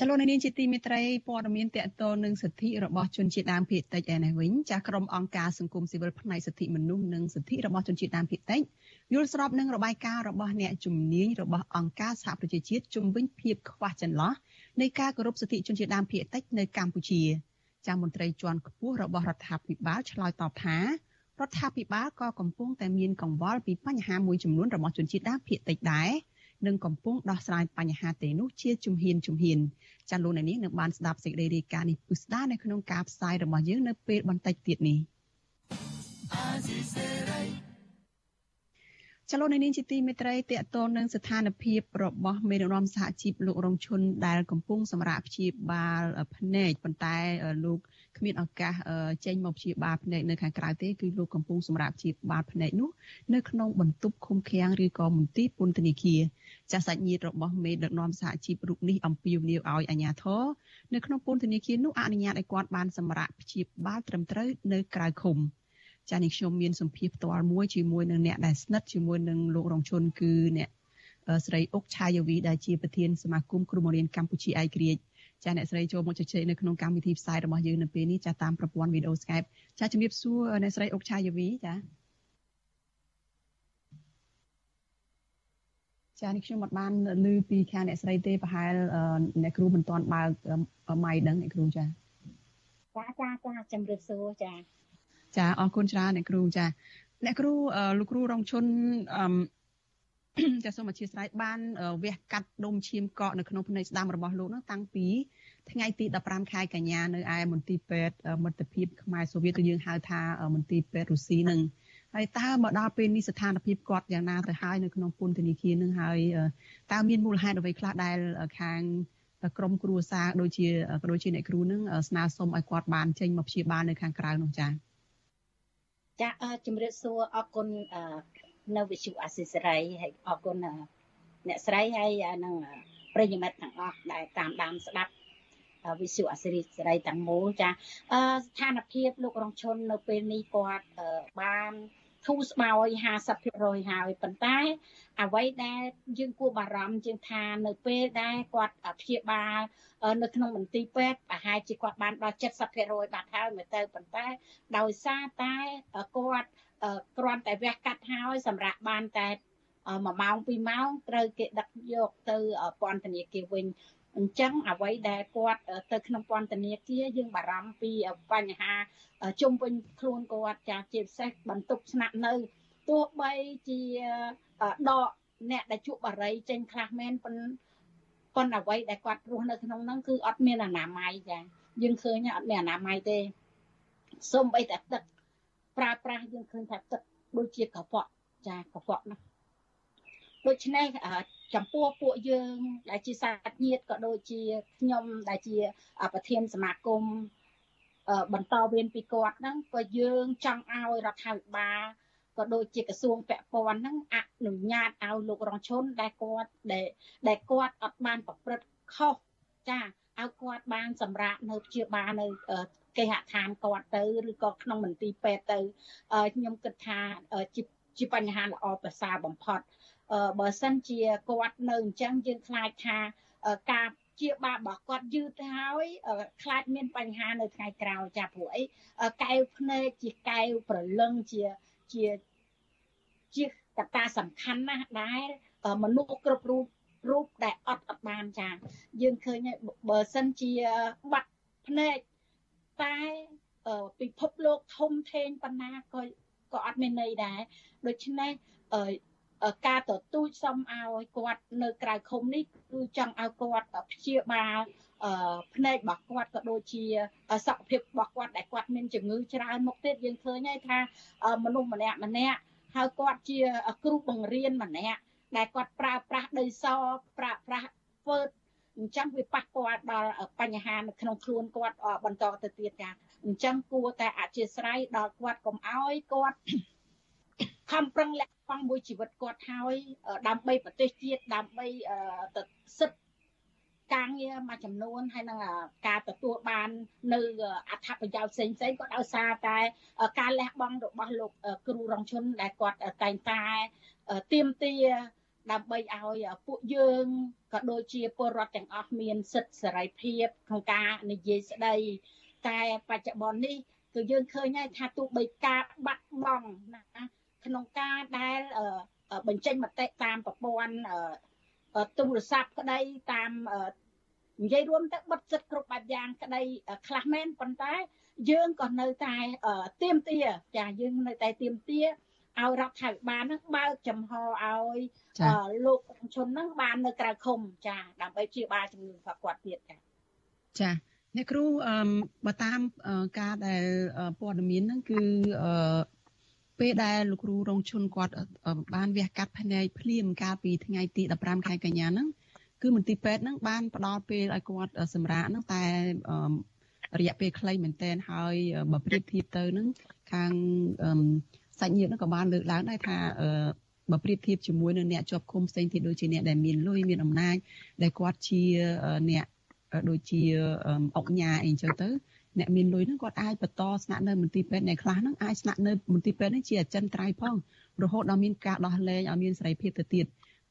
ចលនានាងជាទីមេត្រីព័ត៌មានតកតនឹងសិទ្ធិរបស់ជនជាតិដើមភាគតិចឯនេះវិញចាស់ក្រុមអង្គការសង្គមស៊ីវិលផ្នែកសិទ្ធិមនុស្សនិងសិទ្ធិរបស់ជនជាតិដើមភាគតិចយល់ស្របនឹងរបាយការណ៍របស់អ្នកជំនាញរបស់អង្គការសហប្រជាជាតិជំវិញភាពខ្វះចន្លោះនៃការគោរពសិទ្ធិជនជាតិដើមភាគតិចនៅកម្ពុជាចាស់មន្ត្រីជាន់ខ្ពស់របស់រដ្ឋាភិបាលឆ្លើយតបថារដ្ឋាភិបាលក៏កំពុងតែមានកង្វល់ពីបញ្ហាមួយចំនួនរបស់ជនជាតិដើមភាគតិចដែរ និងកំពុងដោះស្រាយបញ្ហាទេនោះជាជំហានជំហានចាលោកអ្នកនាងនឹងបានស្ដាប់សេចក្តីរាយការណ៍នេះពុស្ដានៅក្នុងការផ្សាយរបស់យើងនៅពេលបន្តិចទៀតនេះចលនានាងជាទីមេត្រីតកតននឹងស្ថានភាពរបស់មេដឹកនាំសហជីពលោករងឈុនដែលកំពុងសម្រាប់ព្យាបាលភ្នែកប៉ុន្តែលោក គ្មានឱកាសចេញមកព្យាបាលភ្នែកនៅខាងក្រៅទេគឺលោកកំពុងសម្រាប់ព្យាបាលភ្នែកនោះនៅក្នុងបន្ទប់ឃុំឃាំងឬក៏មន្ទីរពន្ធនាគារចាស់សាច់ញាតិរបស់មេដឹកនាំសហជីពរូបនេះអំពាវនាវឲ្យអាជ្ញាធរនៅក្នុងពន្ធនាគារនោះអនុញ្ញាតឲ្យគាត់បានសម្រាប់ព្យាបាលត្រឹមត្រូវនៅក្រៅឃុំចានេះខ្ញុំមានសម្ភារផ្ទាល់មួយជាមួយនឹងអ្នកដែលស្និទ្ធជាមួយនឹងលោករងជនគឺអ្នកស្រីអុកឆាយាវីដែលជាប្រធានសមាគមគ្រូបង្រៀនកម្ពុជាឯករាជ្យ ចាអ្នកស្រីចូលមកជជែកនៅក្នុងកម្មវិធីផ្សាយរបស់យើងនៅពេលនេះចាតាមប្រព័ន្ធវីដេអូ Skype ចាជំរាបសួរអ្នកស្រីអុកឆាយាវីចាចានេះខ្ញុំអត់បានឮពីខាងអ្នកស្រីទេប្រហែលអ្នកគ្រូមិនទាន់បើកម៉ៃដឹងអ្នកគ្រូចាចាចាចាជំរាបសួរចាចាអរគុណច្រើនអ្នកគ្រូចាអ្នកគ្រូលោកគ្រូរងឈុនអឺ ចាសូមអធិស្ឋានបានវះកាត់ដុំឈាមកកនៅក្នុងភ្នែកស្ដាំរបស់លោកនោះតាំងពីថ្ងៃទី15ខែកញ្ញានៅឯមន្ទីរពេទ្យមិត្តភាពខ្មែរសូវៀតគឺយើងហៅថាមន្ទីរពេទ្យរុស្ស៊ីនឹងហើយតើមកដល់ពេលនេះស្ថានភាពគាត់យ៉ាងណាទៅហើយនៅក្នុងពន្ធនាគារនឹងហើយតើមានមូលហេតុអ្វីខ្លះដែលខាងក្រមគ្រួសារដូចជាក៏ដូចជាអ្នកគ្រូនឹងស្នើសុំឲ្យគាត់បានចេញមកព្យាបាលនៅខាងក្រៅនោះចា៎ចាជំរាបសួរអរគុណ នៅវិទ្យុអាស៊ីសេរីហើយអរគុណអ្នកស្រីហើយនឹងប្រិយមិត្តទាំងអស់ដែលតាមដានស្ដាប់វិទ្យុអាស៊ីសេរីទាំងមូលចាស្ថានភាពលោករងឈុននៅពេលនេះគាត់បានធូរស្បើយ50%ហើយប៉ុន្តែអ្វីដែលយើងគួរបារម្ភជាងថានៅពេលដែលគាត់ព្យាបាលនៅក្នុងមន្ទីរពេទ្យប្រហែលជាគាត់បានដល់70%បាត់ហើយមើលទៅប៉ុន្តែដោយសារតែគាត់ គ្រាន់តែវះកាត់ហើយសម្រាប់បានតែ1ម៉ោង2ម៉ោងត្រូវគេដឹកយកទៅពន្ធនាគារវិញអញ្ចឹងអ្វីដែលគាត់ទៅក្នុងពន្ធនាគារយើងបារម្ភពីបញ្ហាជុំវិញខ្លួនគាត់ចាជាពិសេសបន្ទប់ស្នាក់នៅទោះបីជាដកអ្នកដែលជក់បារីចេញខ្លះមែនប៉ុន្តែប៉ុន្តែអ្វីដែលគាត់រស់នៅក្នុងហ្នឹងគឺអត់មានអនាម័យចាយើងឃើញអត់មានអនាម័យទេសូម្បីតែទឹក ប្រើប្រាស់យើងឃើញថាទឹកដូចជាកខ្វក់ចាកខ្វក់ណាដូច្នេះចំពោះពួកយើងដែលជាសាច់ញាតិក៏ដូចជាខ្ញុំដែលជាប្រធានសមាគមបន្តវេនពីគាត់ហ្នឹងក៏យើងចង់ឲ្យរដ្ឋាភិបាលក៏ដូចជាក្រសួងពាក់ព័ន្ធហ្នឹងអនុញ្ញាតឲ្យលោករងឈុនដែលគាត់ដែលដែលគាត់អត់បានប្រព្រឹត្តខុសចាឲ្យគាត់បានសម្រាប់នៅព្យាបាលនៅ គេហដ្ឋានគាត់ទៅឬក៏ក្នុងមន្ទីរពេទ្យទៅខ្ញុំគិតថាជាជាបញ្ហាល្អប្រសើរបំផុតបើសិនជាគាត់នៅអញ្ចឹងយើងខ្លាចថាការជាបាបរបស់គាត់យឺតទៅហើយខ្លាចមានបញ្ហានៅថ្ងៃក្រោយចាព្រោះអីកែវភ្នែកជាកែវប្រលឹងជាជាជាកត្តាសំខាន់ណាស់ដែលមនុស្សគ្រប់រូបរូបដែលអត់អត់បានចាយើងឃើញបើសិនជាបាត់ភ្នែក តែពិភពលោកធំធេងប៉ុណ្ណាក៏ក៏អត់មានន័យដែរដូច្នេះការទទូចសុំឲ្យគាត់នៅក្រៅឃុំនេះគឺចង់ឲ្យគាត់ព្យាបាលភ្នែករបស់គាត់ក៏ដូចជាសុខភាពរបស់គាត់ដែលគាត់មានជំងឺច្រើនមុខទៀតយើងឃើញហើយថាមនុស្សម្នាក់ម្នាក់ហើយគាត់ជាគ្រូបង្រៀនម្នាក់ដែលគាត់ប្រើប្រាស់ដីសប្រើប្រាស់ធ្វើ អញ្ចឹងវាប៉ះពាល់ដល់បញ្ហានៅក្នុងខ្លួនគាត់បន្តទៅទៀតចាអញ្ចឹងគួរតែអធិស្ឋានដល់គាត់កុំអោយគាត់ខំប្រឹងលះបង់មួយជីវិតគាត់ហើយដើម្បីប្រទេសជាតិដើម្បីទៅសិទ្ធការងារមួយចំនួនហើយនឹងការទទួលបាននៅអត្ថប្រយោជន៍ផ្សេងផ្សេងក៏ដោយសារតែការលះបង់របស់លោកគ្រូរងឈុនដែលគាត់តែងតែទៀមទា ដើម្បីឲ្យពួកយើងក៏ដូចជាពលរដ្ឋទាំងអស់មានសិទ្ធិសេរីភាពក្នុងការនិយាយស្ដីតែបច្ចុប្បន្ននេះគឺយើងឃើញហើយថាទោះបីការបាត់បង់ណាក្នុងការដែលបញ្ចេញមតិតាមប្រព័ន្ធទូរស័ព្ទក្តីតាមនិយាយរួមទៅបិទសិទ្ធគ្រប់បែបយ៉ាងក្តីខ្លះមែនប៉ុន្តែយើងក៏នៅតែទៀមទាចាយើងនៅតែទៀមទា ឲ្យរដ្ឋាភិបាលនឹងបើកចំហឲ្យលោកជននឹងបាននៅក្រៅឃុំចាដើម្បីព្យាបាលជំងឺរបស់គាត់ទៀតចាចាអ្នកគ្រូអឺបើតាមការដែលព័ត៌មានហ្នឹងគឺអឺពេលដែលលោកគ្រូរងឈុនគាត់បានវះកាត់ភ្នែកភ្លាមកាលពីថ្ងៃទី15ខែកញ្ញាហ្នឹងគឺមន្ទីរពេទ្យហ្នឹងបានផ្ដល់ពេលឲ្យគាត់សម្រាកហ្នឹងតែរយៈពេលខ្លីមែនតែនហើយបើប្រៀបធៀបទៅហ្នឹងខាង សាច់ញាតិហ្នឹងក៏បានលើកឡើងដែរថាបើប្រៀបធៀបជាមួយនឹងអ្នកជាប់ឃុំផ្សេងទៀតដូចជាអ្នកដែលមានលុយមានអំណាចដែលគាត់ជាអ្នកដូចជាអុកញ៉ាអីចឹងទៅអ្នកមានលុយហ្នឹងគាត់អាចបន្តស្នាក់នៅមន្ទីរពេទ្យអ្នកខ្លះហ្នឹងអាចស្នាក់នៅមន្ទីរពេទ្យនេះជាអចិន្ត្រៃយ៍ផងរហូតដល់មានការដោះលែងឲ្យមានសេរីភាពទៅទៀត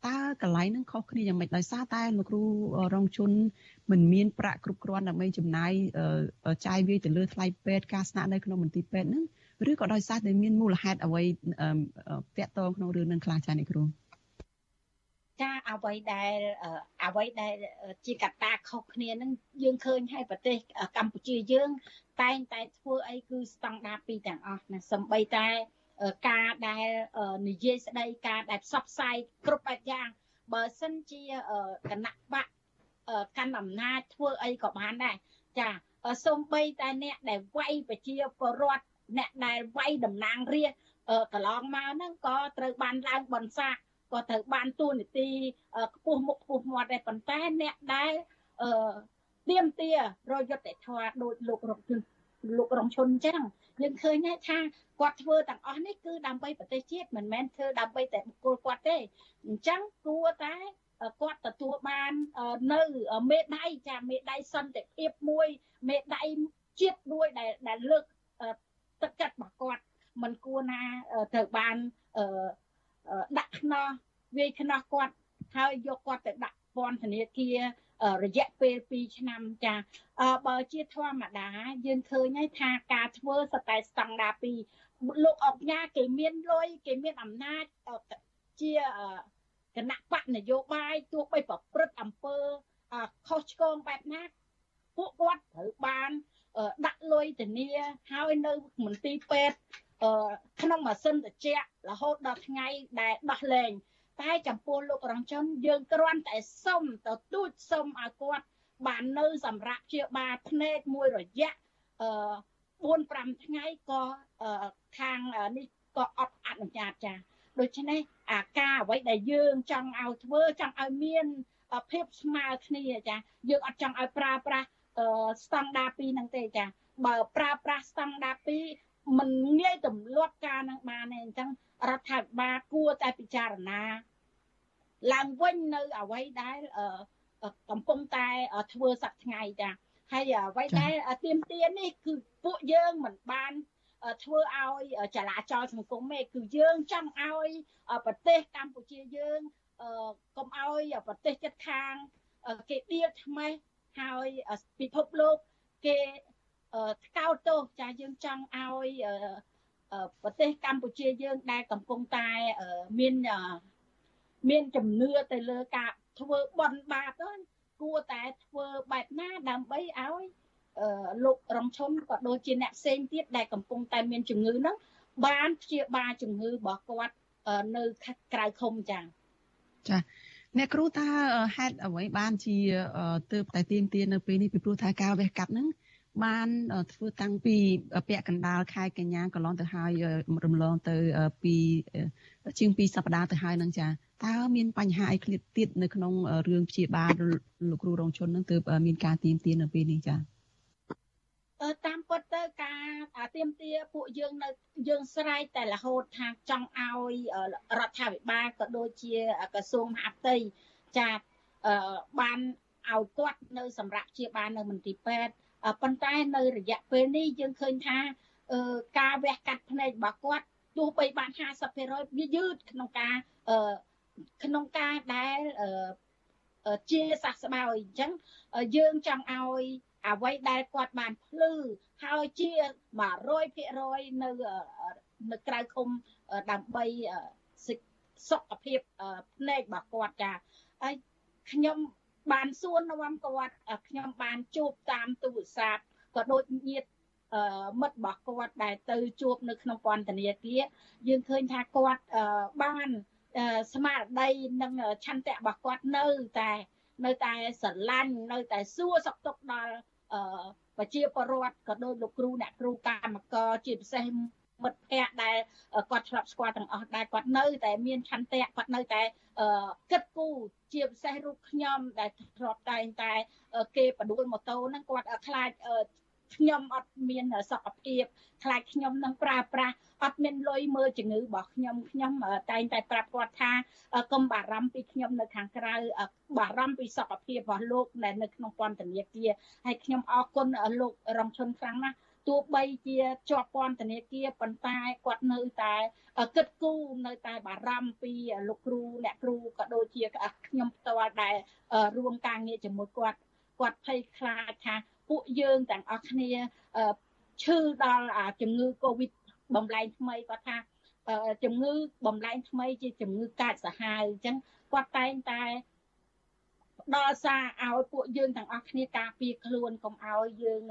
តើកន្លែងហ្នឹងខុសគ្នាយ៉ាងម៉េចដោយសារតែលោកគ្រូរងជនមិនមានប្រាក់គ្រប់គ្រាន់ដើម្បីចំណាយចាយវាយទៅលើថ្លៃពេទ្យការស្នាក់នៅក្នុងមន្ទីរពេទ្យហ្នឹង ឬក៏ដោយសារតែមានមូលហេតុអ្វីតាក់ទងក្នុងរឿងនឹងខ្លះចា៎អ្នកគ្រូចាអ្វីដែលអ្វីដែលជាកត្តាខុសគ្នានឹងយើងឃើញហើយប្រទេសកម្ពុជាយើង តែងតែធ្វើអីគឺស្តង់ដារពីរទាំងអស់ណាសំបីតែការដែលនិយាយស្ដីការដែលផ្សព្វផ្សាយគ្រប់បែបយ៉ាងបើសិនជាគណៈបកកាន់អំណាចធ្វើអីក៏បានដែរចាសូម្បីតែអ្នកដែលវាយប្រជាពលរដ្ឋ អ្នកដែលវាយតំណាងរាស្ត្រកន្លងមកហ្នឹងក៏ត្រូវបានឡើងបន្សាកក៏ត្រូវបានទួនាទីខ្ពស់មុខខ្ពស់មាត់ដែរប៉ុន្តែអ្នកដែលអឺទៀមទារយុទ្ធធម៌ដោយលោករងជុនលោករងឈុនអញ្ចឹងយើងឃើញថាគាត់ធ្វើទាំងអស់នេះគឺដើម្បីប្រទេសជាតិមិនមែនធ្វើដើម្បីតែបុគ្គលគាត់ទេអញ្ចឹងគួរតែគាត់ទទួលបាននៅមេដៃចាមេដៃសន្តិភាពមួយមេដៃជាតិមួយដែលដែលលើក ទឹកចិត្តរបស់គាត់មិនគួរណាត្រូវបានដាក់ខ្នោះវាយខ្នោះគាត់ហើយយកគាត់ទៅដាក់ពន្ធនាគាររយៈពេល2ឆ្នាំចាបើជាធម្មតាយើងឃើញហើយថាការធ្វើសតែស្តង់ដារ2លោកអុកញ៉ាគេមានលុយគេមានអំណាចជាគណៈបកនយោបាយទោះបីប្រព្រឹត្តអំពើខុសឆ្គងបែបណាពួកគាត់ត្រូវបាន ដាក់លុយធានាហើយនៅមន្ទីរពេទ្យក្នុងម៉ាស៊ីនត្រជាក់រហូតដល់ថ្ងៃដែលដោះលែងតែចំពោះលោករងជនយើងគ្រាន់តែសុំទៅទូចសុំឲ្យគាត់បាននៅសម្រាប់ជាបាលភ្នែកមួយរយៈអឺ4 5ថ្ងៃក៏ខាងនេះក៏អត់អនុញ្ញាតចាដូច្នេះអាការអ្វីដែលយើងចង់ឲ្យធ្វើចង់ឲ្យមានភាពស្មើគ្នាចាយើងអត់ចង់ឲ្យប្រើប្រាស់ ស្តង់ដារ2ហ្នឹងទេចាបើប្រើប្រាស់ស្តង់ដារ2มันងាយទម្លាប់ការនឹងបានទេអញ្ចឹងរដ្ឋាភិបាលគួរតែពិចារណាឡើងវិញនៅអ្វីដែលកំពុងតែធ្វើសប្តាហ៍ថ្ងៃចាហើយអ្វីដែលទៀមទានេះគឺពួកយើងមិនបានធ្វើឲ្យចលាចលសង្គមទេគឺយើងចង់ឲ្យប្រទេសកម្ពុជាយើងកុំឲ្យប្រទេសជិតខាងគេដៀលថ្មេះ ហើយពិភពលោកគេថ្កោលទោសចាយើងចង់ឲ្យប្រទេសកម្ពុជាយើងដែលកំពុងតែមានមានជំនឿទៅលើការធ្វើបន់បាបហ្នឹងគួរតែធ្វើបែបណាដើម្បីឲ្យលោករងឈុនក៏ដូចជាអ្នកផ្សេងទៀតដែលកំពុងតែមានជំងឺហ្នឹងបានព្យាបាលជំងឺរបស់គាត់នៅក្រៅឃុំចា៎ចា អ្នកគ្រូថាហេតុអ្វីបានជាទើបតែទៀងទានៅពេលនេះពីព្រោះថាការវះកាត់ហ្នឹងបានធ្វើតាំងពីពាក់កណ្ដាលខែកញ្ញាកន្លងទៅហើយរំលងទៅពីជាង2សប្តាហ៍ទៅហើយនឹងចាតើមានបញ្ហាអីឃ្លាតទៀតនៅក្នុងរឿងព្យាបាលលោកគ្រូរងជននឹងទើបមានការទៀមទានៅពេលនេះចាតាមពិតទៅការ ទៀមទាពួកយើងនៅយើងស្រែកតែរហូតថាចង់ឲ្យរដ្ឋាភិបាលក៏ដូចជាក្រសួងមហាផ្ទៃចាបានឲ្យគាត់នៅសម្រាប់ជាបាននៅមន្ទីរពេទ្យប៉ុន្តែនៅរយៈពេលនេះយើងឃើញថាការវះកាត់ភ្នែករបស់គាត់ទោះបីបាន50%វាយឺតក្នុងការក្នុងការដែលជាសះស្បើយអញ្ចឹងយើងចង់ឲ្យ អ្វីដែលគាត់បានភ្លឺហើយជា100%នៅនៅក្រៅឃុំដើម្បីសុខភាពភ្នែករបស់គាត់ចាហើយខ្ញុំបានសួរនាំគាត់ខ្ញុំបានជួបតាមទូរស័ព្ទក៏ដូចញាតិមិត្តរបស់គាត់ដែលទៅជួបនៅក្នុងពន្ធនាគារយើងឃើញថាគាត់បានស្មារតីនិងឆន្ទៈរបស់គាត់នៅតែនៅតែស្រឡាញ់នៅតែសួរសុខទុក្ខដល់ ប្រជាពលរដ្ឋក៏ដូចលោកគ្រូអ្នកគ្រូកម្មករជាពិសេសមិត្តភ័ក្តិដែលគាត់ឆ្លាប់ស្គាល់ទាំងអស់ដែលគាត់នៅតែមានឆន្ទៈគាត់នៅតែគិតគូរជាពិសេសរូបខ្ញុំដែលធ្លាប់តែងតែ គេបដួលម៉ូតូហ្នឹងគាត់ខ្លាច ខ្ញុំអត់មានសុខភាពខ្លាចខ្ញុំនឹងប្រើប្រាស់អត់មានលុយមើលជំងឺរបស់ខ្ញុំខ្ញុំតែងតែប្រាប់គាត់ថាកុំបារម្ភពីខ្ញុំនៅខាងក្រៅបារម្ភពីសុខភាពរបស់លោកដែលនៅក្នុងពន្ធនាគារហើយខ្ញុំអរគុណលោករងឈុនខ្លាំងណាស់ទោះបីជាជាប់ពន្ធនាគារប៉ុន្តែគាត់នៅតែគិតគូរនៅតែបារម្ភពីលោកគ្រូអ្នកគ្រូក៏ដូចជាខ្ញុំផ្ទាល់ដែលរួមការងារជាមួយគាត់គាត់ភ័យខ្លាចថា ពួកយើងទាំងអស់គ្នាឈឺដល់ជំងឺ Covid បំលែងថ្មីគាត់ថាជំងឺបំលែងថ្មីជាជំងឺកាចសាហាវអញ្ចឹងគាត់តែងតែផ្ដល់សារឲ្យពួកយើងទាំងអស់គ្នាការពារខ្លួនកុំឲ្យយើង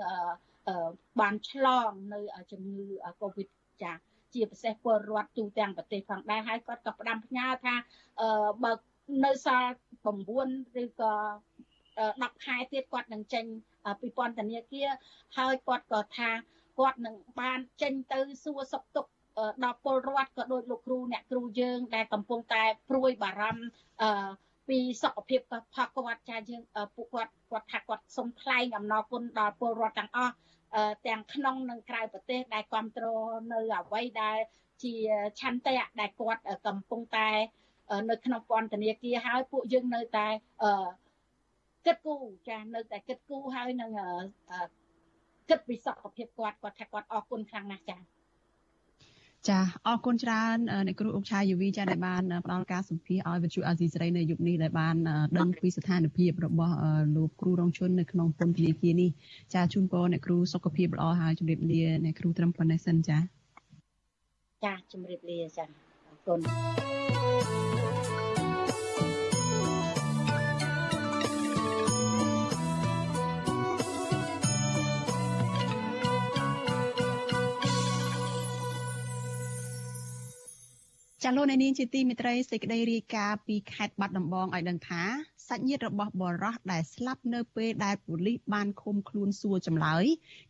បានឆ្លងនៅជំងឺ Covid ចាជាពិសេសពលរដ្ឋទូទាំងប្រទេសផងដែរហើយគាត់ក៏ផ្ដាំផ្ញើថាបើនៅសល់9ឬក៏10ខែទៀតគាត់នឹងចេញ ពីពន្ធនាគារហើយគាត់ក៏ថាគាត់នឹងបានចេញទៅសួរសុខទុក្ខដល់ពលរដ្ឋក៏ដូចលោកគ្រូអ្នកគ្រូយើងដែលកំពុងតែព្រួយបារម្ភពីសុខភាពរបស់គាត់ចាយើងពួកគាត់គាត់ថាគាត់សូមថ្លែងអំណរគុណដល់ពលរដ្ឋទាំងអស់ទាំងក្នុងនិងក្រៅប្រទេសដែលគ្រប់គ្រងនៅអ្វីដែលជាឆន្ទៈដែលគាត់កំពុងតែនៅក្នុងពន្ធនាគារហើយពួកយើងនៅតែ គិតគូរចានៅតែគិតគូរហើយនឹងគិតពីសុខភាពគាត់គាត់ថាគាត់អរគុណខ្លាំងណាស់ចាចាអរគុណច្រើនអ្នកគ្រូអុកឆាយូវីចាដែលបានផ្ដល់ការសម្ភាសឲ្យវិទ្យុអាស៊ីសេរីនៅយុគនេះដែលបានដឹងពីស្ថានភាពរបស់លោកគ្រូរងជននៅក្នុងពន្ធនាគារនេះចាជូនពរអ្នកគ្រូសុខភាពល្អហើយជម្រាបលាអ្នកគ្រូត្រឹមប៉ុណ្ណេះសិនចាចាជម្រាបលាចាអរគុណ ចាលោកអ្នកនាងជាទីមេត្រីសេចក្តីរាយការណ៍ពីខេត្តបាត់ដំបងឲ្យដឹងថាសាច់ញាតិរបស់បរោះដែលស្លាប់នៅពេលដែលប៉ូលីសបានឃុំខ្លួនសួរចម្លើយ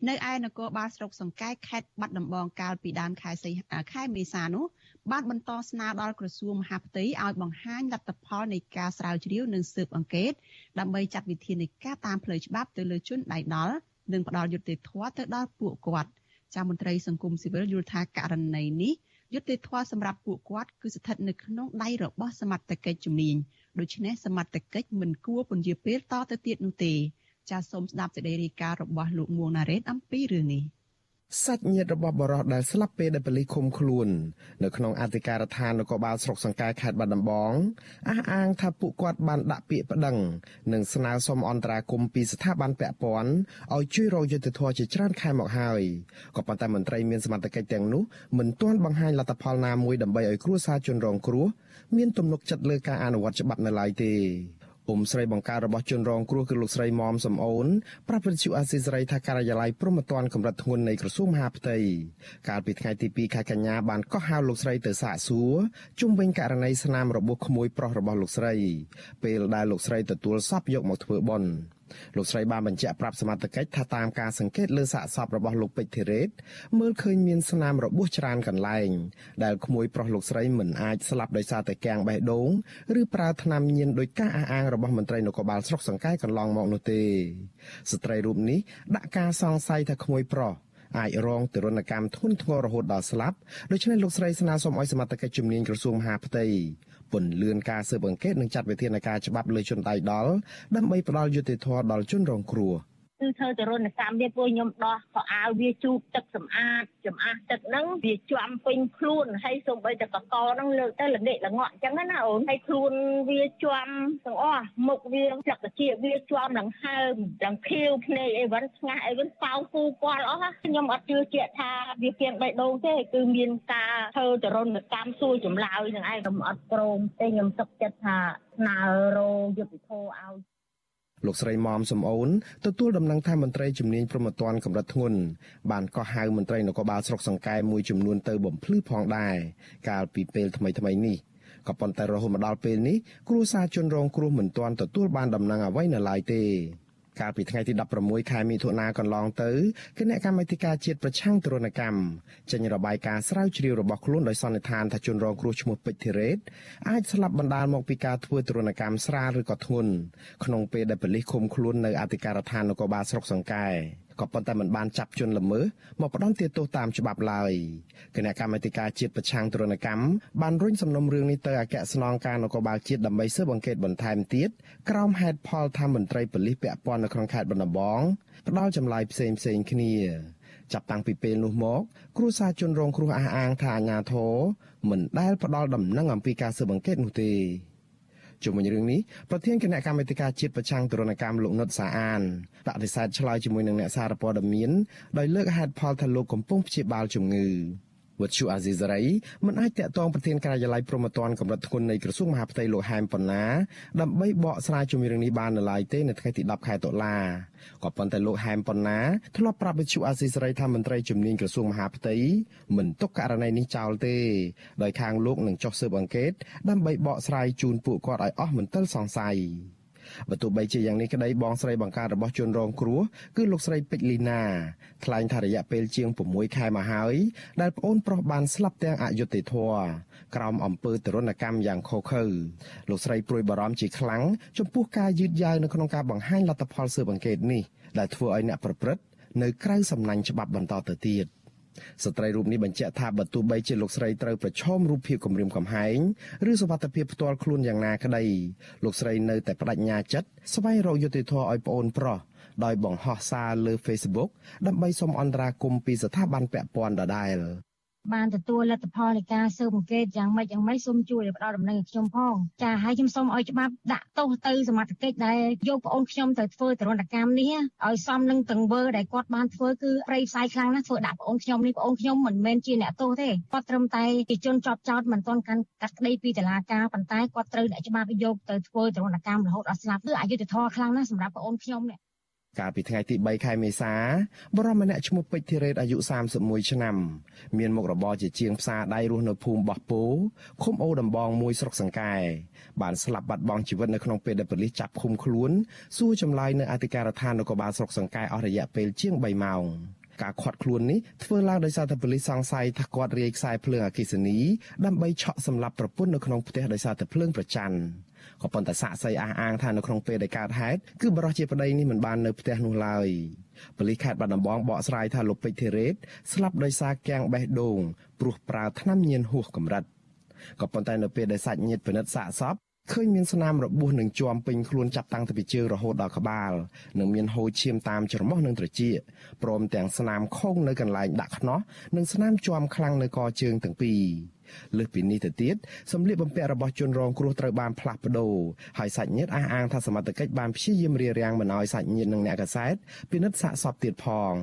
នៅឯនគរបាលស្រុកសង្កែខេត្តបាត់ដំបងកាលពីដើមខែសីខែមេសានោះបានបន្តស្នើដល់ក្រសួងមហាផ្ទៃឲ្យបង្ហាញលទ្ធផលនៃការស្រាវជ្រាវនិងស៊ើបអង្កេតដើម្បីចាត់វិធានការតាមផ្លូវច្បាប់ទៅលើជនដៃដល់និងផ្ដល់យុត្តិធម៌ទៅដល់ពួកគាត់ចាមន្ត្រីសង្គមស៊ីវិលយល់ថាករណីនេះ យុត្តិធម៌សម្រាប់ពួកគាត់គឺស្ថិតនៅក្នុងដៃរបស់សមត្ថកិច្ចជំនាញដូច្នេះសមត្ថកិច្ចមិនគួរពន្យាពេលតទៅទៀតនោះទេចាសសូមស្ដាប់សេចក្តីរាយការណ៍របស់លោកមួងណារ៉េតអំពីរឿងនេះ។ សាច់ញាតិរបស់បរិសដែលស្លាប់ពេលដែលប៉ូលីសឃុំខ្លួននៅក្នុងអធិការដ្ឋាននគរបាលស្រុកសង្កែខេត្តបាត់ដំបងអះអាងថាពួកគាត់បានដាក់ពាក្យប្តឹងនិងស្នើសុំអន្តរាគមន៍ពីស្ថាប័នពាក់ព័ន្ធឲ្យជួយរកយុត្តិធម៌ជាច្រើនខែមកហើយក៏ប៉ុន្តែមន្ត្រីមានសមត្ថកិច្ចទាំងនោះមិនទាន់បង្ហាញលទ្ធផលណាមួយដើម្បីឲ្យគ្រួសារជនរងគ្រោះមានទំនុកចិត្តលើការអនុវត្តច្បាប់នៅឡើយទេ អ៊ុំស្រីបង្ការរបស់ជនរងគ្រោះគឺលោកស្រីមុំសំអូនប្រាប់វិទ្យុអាស៊ីសេរីថាការិយាល័យព្រំប្រទានកម្រិតធ្ងន់នៃក្រសួងមហាផ្ទៃកាលពីថ្ងៃទី2ខែកញ្ញាបានកោះហៅលោកស្រីទៅសាកសួរជុំវិញករណីស្នាមរបួសក្មួយប្រុសរបស់លោកស្រី ពេលដែលលោកស្រីទទួលសពយកមកធ្វើបុណ្យ លោកស្រីបានបញ្ជាក់ប្រាប់សមត្ថកិច្ចថាតាមការសង្កេតលើសាកសពរបស់លោកពេជ្រធីរ៉េតមើលឃើញមានស្នាមរបួសច្រើនកន្លែងដែលក្មួយប្រុសលោកស្រីមិនអាចស្លាប់ដោយសារតែកាំងបេះដូងឬប្រើថ្នាំញៀនដោយការអះអាងរបស់មន្ត្រីនគរបាលស្រុកសង្កែកន្លងមកនោះទេស្ត្រីរូបនេះដាក់ការសង្ស័យថាក្មួយប្រុសអាចរងទរណកម្មធ្ងន់ធ្ងររហូតដល់ស្លាប់ដូច្នេះលោកស្រីស្នើសុំឲ្យសមត្ថកិច្ចជំនាញក្រសួងមហាផ្ទៃពន្លឿនការស៊ើបអង្កេតនិងចាត់វិធានការច្បាប់លើជនដៃដល់ដើម្បីផ្ដល់យុត្តិធម៌ដល់ជនរងគ្រោះ។ គឺធ្វើទរណកម្មវាពួកខ្ញុំដោះខោអាវវាជូតទឹកសម្អាតចំអាស់ទឹកហ្នឹងវាជាប់ពេញខ្លួនហើយសូម្បីតែកកហ្នឹងលើកទៅល្ងាកល្ងក់អញ្ចឹងណាអូនហើយខ្លួនវាជាប់ទាំងអស់មុខវាចក្កជាវាជាប់នឹងហើមទាំងខៀវភ្នែកអីវិញស្ងាស់អីវិញប៉ៅគូគាត់អស់ខ្ញុំអត់ជឿជាក់ថាវាគៀងបេះដូងទេគឺមានការធ្វើទរណកម្មសួរចម្លើយនឹងឯងខ្ញុំអត់ព្រមទេខ្ញុំសុខចិត្តថាស្នើរោយុទ្ធធរឲ្យ លោកស្រីមុំសំអូនទទួលដំណឹងថាមន្ត្រីជំនាញប្រមត្តនកម្រិតធ្ងន់បានកោះហៅមន្ត្រីនគរបាលស្រុកសង្កែមួយចំនួនទៅបំភ្លឺផងដែរកាលពីពេលថ្មីថ្មីនេះក៏ប៉ុន្តែរហូតមកដល់ពេលនេះគ្រួសារជនរងគ្រោះមិនទាន់ទទួលបានដំណឹងអ្វីនៅឡើយទេ កាលពីថ្ងៃទី16ខែមិថុនាកន្លងទៅគណៈកម្មាធិការជាតិប្រឆាំងទរណកម្មចេញរបាយការណ៍ស្រាវជ្រាវរបស់ខ្លួនដោយសន្និដ្ឋានថាជនរងគ្រោះឈ្មោះពេជ្រធីរ៉េតអាចស្លាប់បណ្ដាលមកពីការធ្វើទរណកម្មស្រាលឬក៏ធ្ងន់ក្នុងពេលដែលប៉ូលីសឃុំខ្លួននៅអធិការដ្ឋាននគរបាលស្រុកសង្កែ ក៏ប៉ុន្តែមិនបានចាប់ជនល្មើសមកផ្ដន្ទាទោសតាមច្បាប់ឡើយគណៈកម្មាធិការជាតិប្រឆាំងទរណកម្មបានរុញសំណុំរឿងនេះទៅអគ្គស្នងការនគរបាលជាតិដើម្បីស៊ើបអង្កេតបន្ថែមទៀតក្រោមហេតុផលថាមន្ត្រីប៉ូលីសពាក់ព័ន្ធនៅក្នុងខេត្តបន្ទាបង ផ្ដាល់ចម្លើយផ្សេងផ្សេងគ្នាចាប់តាំងពីពេលនោះមក គ្រួសារជនរងគ្រោះអះអាងថាអាញាធរមិនដែលផ្ដាល់ដំណឹងអំពីការស៊ើបអង្កេតនោះទេ ជុំវិញរឿងនេះប្រធានគណៈកម្មាធិការជាតិប្រឆាំងទរណកម្មលោកនុតសាអានបដិសេធឆ្លើយជាមួយនឹងអ្នកសារព័ត៌មានដោយលើកហេតុផលថាលោកកំពុងព្យាបាលជំងឺ វត្តជូអាស៊ីសេរីមិនអាចតាក់ទងប្រធានការិយាល័យប្រមត្តនកម្រិតធ្ងន់នៃក្រសួងមហាផ្ទៃលោកហែមប៉ុណ្ណាដើម្បីបកស្រាយជំរឿងនេះបាននៅឡើយទេនៅថ្ងៃទី10ខែតុលាក៏ប៉ុន្តែលោកហែមប៉ុណ្ណាធ្លាប់ប្រាប់វិទ្យុអាស៊ីសេរីថាមន្ត្រីជំនាញក្រសួងមហាផ្ទៃមិនទុកករណីនេះចោលទេដោយខាងលោកនឹងចុះស៊ើបអង្កេតដើម្បីបកស្រាយជូនពួកគាត់ឲ្យអស់មន្ទិលសង្ស័យ បើទោះបីជាយ៉ាងនេះក្តីបងស្រីបង្ការរបស់ជនរងគ្រោះគឺលោកស្រីពេជ្រលីណាថ្លែងថារយៈពេលជាង6ខែមកហើយដែលប្អូនប្រុសបានស្លាប់ទាំងអយុត្តិធម៌ក្រោមអំពើទរណកម្មយ៉ាងខុសខើលោកស្រីព្រួយបារម្ភជាខ្លាំងចំពោះការយឺតយ៉ាវនៅក្នុងការបង្ហាញលទ្ធផលស៊ើបអង្កេតនេះដែលធ្វើឲ្យអ្នកប្រព្រឹត្តនៅក្រៅសំណាញ់ច្បាប់បន្តទៅទៀត។ ស្ត្រីរូបនេះបញ្ជាក់ថាបើទោះបីជាលោកស្រីត្រូវប្រឈមរូបភាពគំរាមកំហែងឬសវត្ថភាពផ្ទាល់ខ្លួនយ៉ាងណាក្តីលោកស្រីនៅតែបដិញ្ញាចិត្តស្វែងរកយុត្តិធម៌ឲ្យប្អូនប្រុសដោយបង្ហោះសារលើ Facebook ដើម្បីសូមអន្តរាគមន៍ពីស្ថាប័នពាក់ព័ន្ធដដែល។ បានទទួលលទ្ធផលនៃការស៊ើបអង្កេតយ៉ាងម៉េចយ៉ាងម៉េចសូមជួយផ្ដល់ដំណឹងឲ្យខ្ញុំផងចាហើយខ្ញុំសូមឲ្យច្បាប់ដាក់ទោសទៅសមត្ថកិច្ចដែលយកប្អូនខ្ញុំទៅធ្វើទរណកម្មនេះឲ្យសមនឹងទង្វើដែលគាត់បានធ្វើគឺប្រៃផ្សាយខ្លាំងណាស់ធ្វើដាក់ប្អូនខ្ញុំនេះប្អូនខ្ញុំមិនមែនជាអ្នកទោសទេគាត់ត្រឹមតែជាជនជាប់ចោតមិនទាន់កាន់កាត់ក្តីពីតុលាការប៉ុន្តែគាត់ត្រូវអ្នកច្បាប់យកទៅធ្វើទរណកម្មរហូតដល់ស្លាប់គឺអយុត្តិធម៌ខ្លាំងណាស់សម្រាប់ប្អូនខ្ញុំនេះ កាលពីថ្ងៃទី3ខែមេសាបរិម្នាក់ឈ្មោះពេជ្រធីរ៉េតអាយុ31ឆ្នាំមានមុខរបរជាជាងផ្សារដៃរស់នៅភូមិបោះពោឃុំអូដំបងមួយស្រុកសង្កែបានស្លាប់បាត់បង់ជីវិតនៅក្នុងពេលដែលប៉ូលីសចាប់ឃុំខ្លួនសួរចម្លើយនៅអធិការដ្ឋាននគរបាលស្រុកសង្កែអស់រយៈពេលជាង3ម៉ោងការខាត់ខ្លួននេះធ្វើឡើងដោយសារតែប៉ូលីសសង្ស័យថាគាត់រាយខ្សែភ្លើងអគ្គិសនីដើម្បីឆក់សម្លាប់ប្រពន្ធនៅក្នុងផ្ទះដោយសារតែភ្លើងប្រច័ណ្ឌ ក៏ប៉ុន្តែសាក់សីអះអាងថានៅក្នុងពេលដែលកើតហេតុគឺបរិសុទ្ធជាប្តីនេះមិនបាននៅផ្ទះនោះឡើយប៉ូលីសខេត្តបាត់ដំបងបកស្រាយថាលោកពេជ្រធីរ៉េតស្លាប់ដោយសារគាំងបេះដូងព្រោះប្រើថ្នាំញៀនហួសកម្រិតក៏ប៉ុន្តែនៅពេលដែលសាច់ញាតិពិនិត្យសាកសពឃើញមានស្នាមរបួសនឹងជាំពេញខ្លួនចាប់តាំងពីជើងរហូតដល់ក្បាលនិងមានហូរឈាមតាមច្រមុះនិងត្រចៀកព្រមទាំងស្នាមខុងនៅកន្លែងដាក់ខ្នោះនិងស្នាមជាំខ្លាំងនៅកជើងទាំងពីរ លើសពីនេះទៅទៀតសម្លៀកបំពាក់របស់ជនរងគ្រោះត្រូវបានផ្លាស់ប្ដូរហើយសាច់ញាតិអះអាងថាសមត្ថកិច្ចបានព្យាយាមរារាំងមិនឲ្យសាច់ញាតិនិងអ្នកកសែតពិនិត្យសាកសពទៀតផង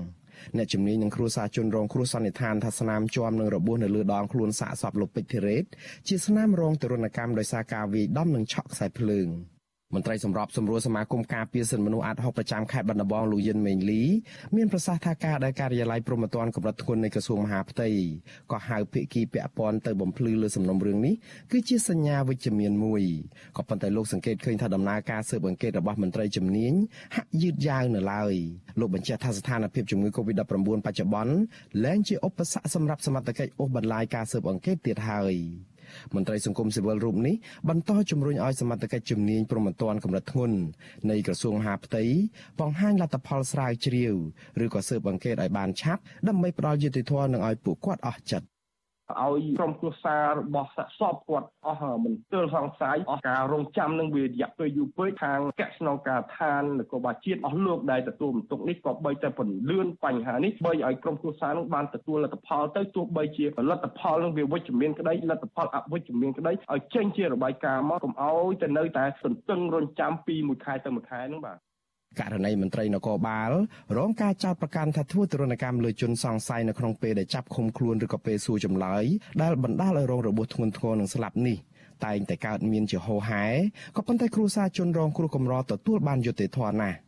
អ្នកជំនាញនឹងគ្រួសារជនរងគ្រោះសន្និដ្ឋានថាស្នាមជាប់នឹងរបួសនៅលើដងខ្លួនសាកសពលោកពេជ្រធីរ៉េតជាស្នាមរងទរណកម្មដោយសារការវាយដំនិងឆក់ខ្សែភ្លើង។ មន្ត្រីសម្របសម្រួលសមាគមការពារសិទ្ធិមនុស្សអាត់ហុកប្រចាំខេត្តបាត់ដំបងលោកយិនមេងលីមានប្រសាសន៍ថាការដែលការិយាល័យព្រំប្រទានកម្រិតធ្ងន់នៃក្រសួងមហាផ្ទៃក៏ហៅភិក្ខីពាក់ព័ន្ធទៅបំភ្លឺលើសំណុំរឿងនេះគឺជាសញ្ញាវិជ្ជមានមួយក៏ប៉ុន្តែលោកសង្កេតឃើញថាដំណើរការស៊ើបអង្កេតរបស់មន្ត្រីជំនាញហាក់យឺតយ៉ាវនៅឡើយលោកបញ្ជាក់ថាស្ថានភាពជំងឺ Covid-19 បច្ចុប្បន្នលែងជាឧបសគ្គសម្រាប់សមត្ថកិច្ចអូសបន្លាយការស៊ើបអង្កេតទៀតហើយ។ មន្ត្រីសង្គមស៊ីវិលរូបនេះបន្តជំរុញឲ្យសមត្ថកិច្ចជំនាញព្រមត្តនកម្រិតធ្ងន់នៃក្រសួងមហាផ្ទៃបង្ហាញលទ្ធផលស្រាវជ្រាវឬក៏ស៊ើបអង្កេតឲ្យបានឆាប់ដើម្បីផ្ដល់យុត្តិធម៌និងឲ្យពួកគាត់អស់ចិត្ត ឲ្យក្រុមគ្រួសាររបស់សាក់សពគាត់អស់មន្ទិលសង្ស័យអស់ការរងចាំនឹងវារយៈពេលយូរពេកខាងកស្នងការឋាននគរបាលជាតិអស់លោកដែលទទួលបន្ទុកនេះក៏បីតែពន្លឿនបញ្ហានេះបីឲ្យក្រុមគ្រួសារនឹងបានទទួលលទ្ធផលទៅទោះបីជាលទ្ធផលនឹងវាវិជ្ជមានក្តីលទ្ធផលអវិជ្ជមានក្តីឲ្យចេញជារបាយការណ៍មកកុំឲ្យទៅនៅតែសន្ទឹងរង់ចាំពីមួយខែទៅមួយខែហ្នឹងបាទ ករណីមន្ត្រីនគរបាលរងការចោទប្រកាន់ថាធ្វើទរណកម្មលើជនសង្ស័យនៅក្នុងពេលដែលចាប់ឃុំខ្លួនឬក៏ពេលសួរចម្លើយដែលបណ្ដាលឲ្យរងរបួសធ្ងន់ធ្ងរនិងស្លាប់នេះតែងតែកើតមានជាហូរហែក៏ប៉ុន្តែគ្រួសារជនរងគ្រោះកម្រទទួលបានយុត្តិធម៌ណាស់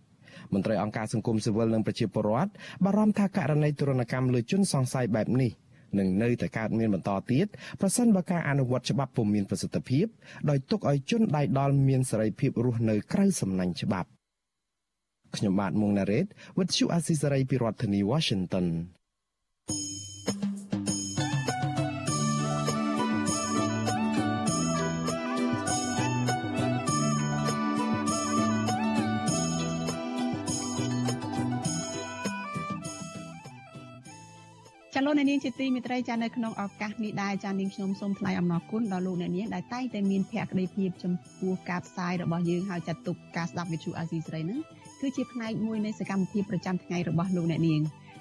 មន្ត្រីអង្គការសង្គមស៊ីវិលនិងប្រជាពលរដ្ឋបារម្ភថាករណីទរណកម្មលើជនសង្ស័យបែបនេះនឹងនៅតែកើតមានបន្តទៀតប្រសិនបើការអនុវត្តច្បាប់ពុំមានប្រសិទ្ធភាពដោយទុកឲ្យជនដៃដល់មានសេរីភាពរស់នៅក្រៅសំណាញ់ច្បាប់ ខ្ញុំបាទមុងណារ៉េត With you Asisari ពីរដ្ឋធានី Washington ចាលោកអ្នកនាងជាទីមេត្រីចានៅក្នុងឱកាសនេះដែរចានាងខ្ញុំសូមថ្លែងអំណរគុណដល់លោកអ្នកនាងដែលតែងតែមានភក្ដីភាពចំពោះការផ្សាយរបស់យើងហើយចាត់ទុកការស្ដាប់វិទ្យុអាស៊ីសេរីហ្នឹង គឺជាផ្នែកមួយនៃសកម្មភាពប្រចាំថ្ងៃរបស់លោកអ្នកនាង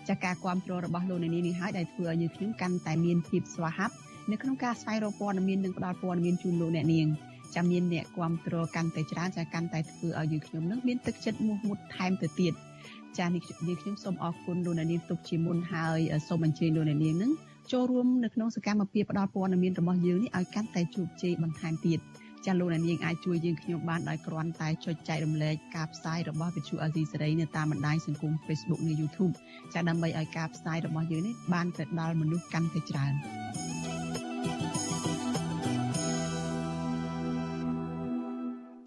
ចាការគ្រប់គ្រងរបស់លោកអ្នកនាងនេះហើយដែលធ្វើឲ្យយើងខ្ញុំកាន់តែមានភាពស្វាហាប់នៅក្នុងការស្វែងរកព័ត៌មាននិងផ្តល់ព័ត៌មានជូនលោកអ្នកនាងចាំមានអ្នកគ្រប់គ្រងកាន់តែច្រើនចាកាន់តែធ្វើឲ្យយើងខ្ញុំនឹងមានទឹកចិត្តមោះមុតថែមទៅទៀតចានេះយើងខ្ញុំសូមអរគុណលោកអ្នកនាងទុកជាមុនហើយសូមអញ្ជើញលោកអ្នកនាងនឹងចូលរួមនៅក្នុងសកម្មភាពផ្តល់ព័ត៌មានរបស់យើងនេះឲ្យកាន់តែជោគជ័យបន្ថែមទៀត ចាលោកអ្នកនាងអាចជួយយើងខ្ញុំបានដោយគ្រាន់តែចុចចែករំលែកការផ្សាយរបស់វិទ្យុអេស៊ីសេរីនៅតាមបណ្ដាញសង្គម Facebook និង YouTube ចាដើម្បីឲ្យការផ្សាយរបស់យើងនេះបានទៅដល់មនុស្សកាន់តែច្រើន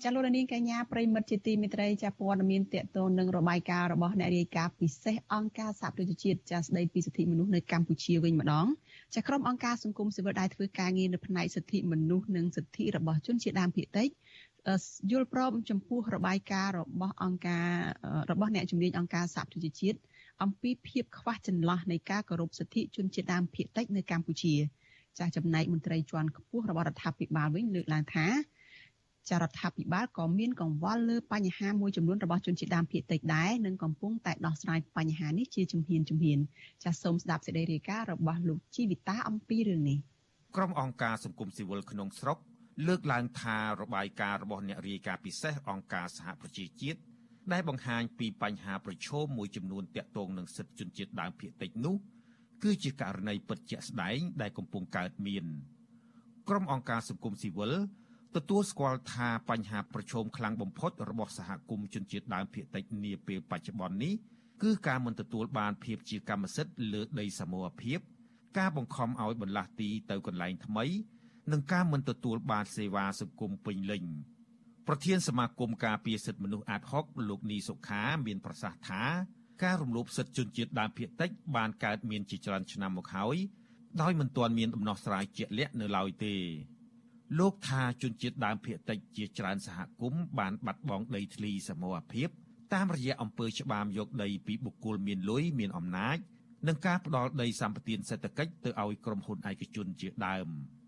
ចាលោកនាងកញ្ញាប្រិមិត្តជាទីមេត្រីចាព័ត៌មានតកតងនឹងរបាយការណ៍របស់អ្នករាយការណ៍ពិសេសអង្គការសហប្រជាជាតិចាស្ដីពីសិទ្ធិមនុស្សនៅកម្ពុជាវិញម្ដង ចាក្រុមអង្គការសង្គមស៊ីវិលដែលធ្វើការងារនៅផ្នែកសិទ្ធិមនុស្សនិងសិទ្ធិរបស់ជនជាតិដើមភាគតិចយល់ព្រមចំពោះរបាយការណ៍របស់អង្គការរបស់អ្នកជំនាញអង្គការសហប្រជាជាតិអំពីភាពខ្វះចន្លោះនៃការគោរពសិទ្ធិជនជាតិដើមភាគតិចនៅកម្ពុជាចាស់ចំណែកមន្ត្រីជាន់ខ្ពស់របស់រដ្ឋាភិបាលវិញលើកឡើងថា ចារដ្ឋាភិបាលក៏មានកង្វល់លើបញ្ហាមួយចំនួនរបស់ជនជាតិដើមភាគតិចដែរនិងកំពុងតែដោះស្រាយបញ្ហានេះជាជំហានជំហានចាសសូមស្ដាប់សេចក្តីរាយការណ៍របស់លោកជីវិតាអំពីរឿងនេះក្រុមអង្គការសង្គមស៊ីវិលក្នុងស្រុកលើកឡើងថារបាយការណ៍របស់អ្នករាយការណ៍ពិសេសអង្គការសហប្រជាជាតិដែលបង្ហាញពីបញ្ហាប្រឈមមួយចំនួនទាក់ទងនឹងសិទ្ធិជនជាតិដើមភាគតិចនោះគឺជាករណីពិតជាក់ស្ដែងដែលកំពុងកើតមាន ក្រុមអង្គការសង្គមស៊ីវិល ទទួលស្គាល់ថាបញ្ហាប្រឈមខ្លាំងបំផុតរបស់សហគមន៍ជនជាតិដើមភាគតិចនាពេលបច្ចុប្បន្ននេះគឺការមិនទទួលបានភាពជាកម្មសិទ្ធិលើដីសមូហភាពការបង្ខំឲ្យបន្លាស់ទីទៅកន្លែងថ្មី និងការមិនទទួលបានសេវាសង្គមពេញលេញប្រធានសមាគមការពារសិទ្ធិមនុស្សអាត6លោកនីសុខាមានប្រសាសន៍ថាការរំលោភសិទ្ធិជនជាតិដើមភាគតិចបានកើតមានជាច្រើនឆ្នាំមកហើយដោយមិនទាន់មានដំណោះស្រាយជាក់លាក់នៅឡើយទេ លោកថាជនជាតិដើមភាគតិចជាច្រើនសហគមន៍បានបាត់បង់ដីធ្លីសមរភាព តាមរយៈអំពើច្បាមយកដីពីបុគ្គលមានលុយមានអំណាចនិងការផ្ដាល់ដីសម្បត្តិសេដ្ឋកិច្ចទៅឲ្យក្រុមហ៊ុនឯកជនជាដើម។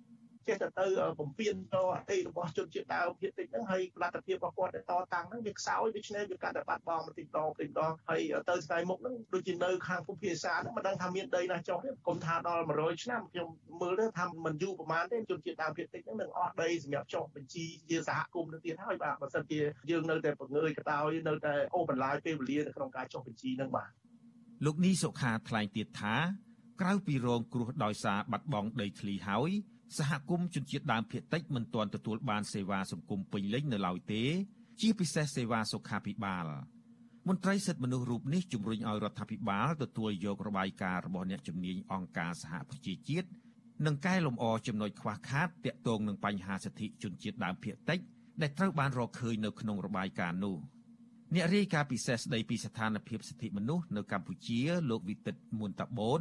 ចេះតែទៅបំពេញតអតីតរបស់ជនជាតិដើមភាគតិចហ្នឹងហើយផលិតភាពរបស់គាត់ទៅតតាំងហ្នឹងវាខ្សោយដូច្នេះវាកាត់តែបាត់បង់បន្តិចតបន្តិចតហើយទៅស្ដាយមុខហ្នឹងដូចជានៅខាងភូមិភាសាហ្នឹងមិនដឹងថាមានដីណាចុះទេគុំថាដល់100ឆ្នាំខ្ញុំមើលទៅថាមិនយូរប្រហែលទេជនជាតិដើមភាគតិចហ្នឹងនឹងអស់ដីសម្រាប់ចុះបញ្ជីជាសហគមន៍ទៅទៀតហើយបាទបើសិនជាយើងនៅតែបង្ងើយកតោយនៅតែអូបន្លាយពេលវេលានៅក្នុងការចុះបញ្ជីហ្នឹងបាទលោកនីសុខាថ្លែងទៀតថាក្រៅពីរងគ្រោះដោយសារបាត់បង់ដីធ្លីហើយ សហគមន៍ជនជាតិដើមភាគតិចមិនទាន់ទទួលបានសេវាសង្គមពេញលេញនៅឡើយទេ ជាពិសេសសេវាសុខាភិបាលមន្ត្រីសិទ្ធិមនុស្សរូបនេះជំរុញឲ្យរដ្ឋាភិបាលទទួលយករបាយការណ៍របស់អ្នកជំនាញអង្គការសហប្រជាជាតិនិងកែលម្អចំណុចខ្វះខាតទាក់ទងនឹងបញ្ហាសិទ្ធិជនជាតិដើមភាគតិចដែលត្រូវបានរកឃើញនៅក្នុងរបាយការណ៍នោះអ្នករាយការណ៍ពិសេសស្ដីពីស្ថានភាពសិទ្ធិមនុស្សនៅកម្ពុជាលោកវិទិតមុនតាបូន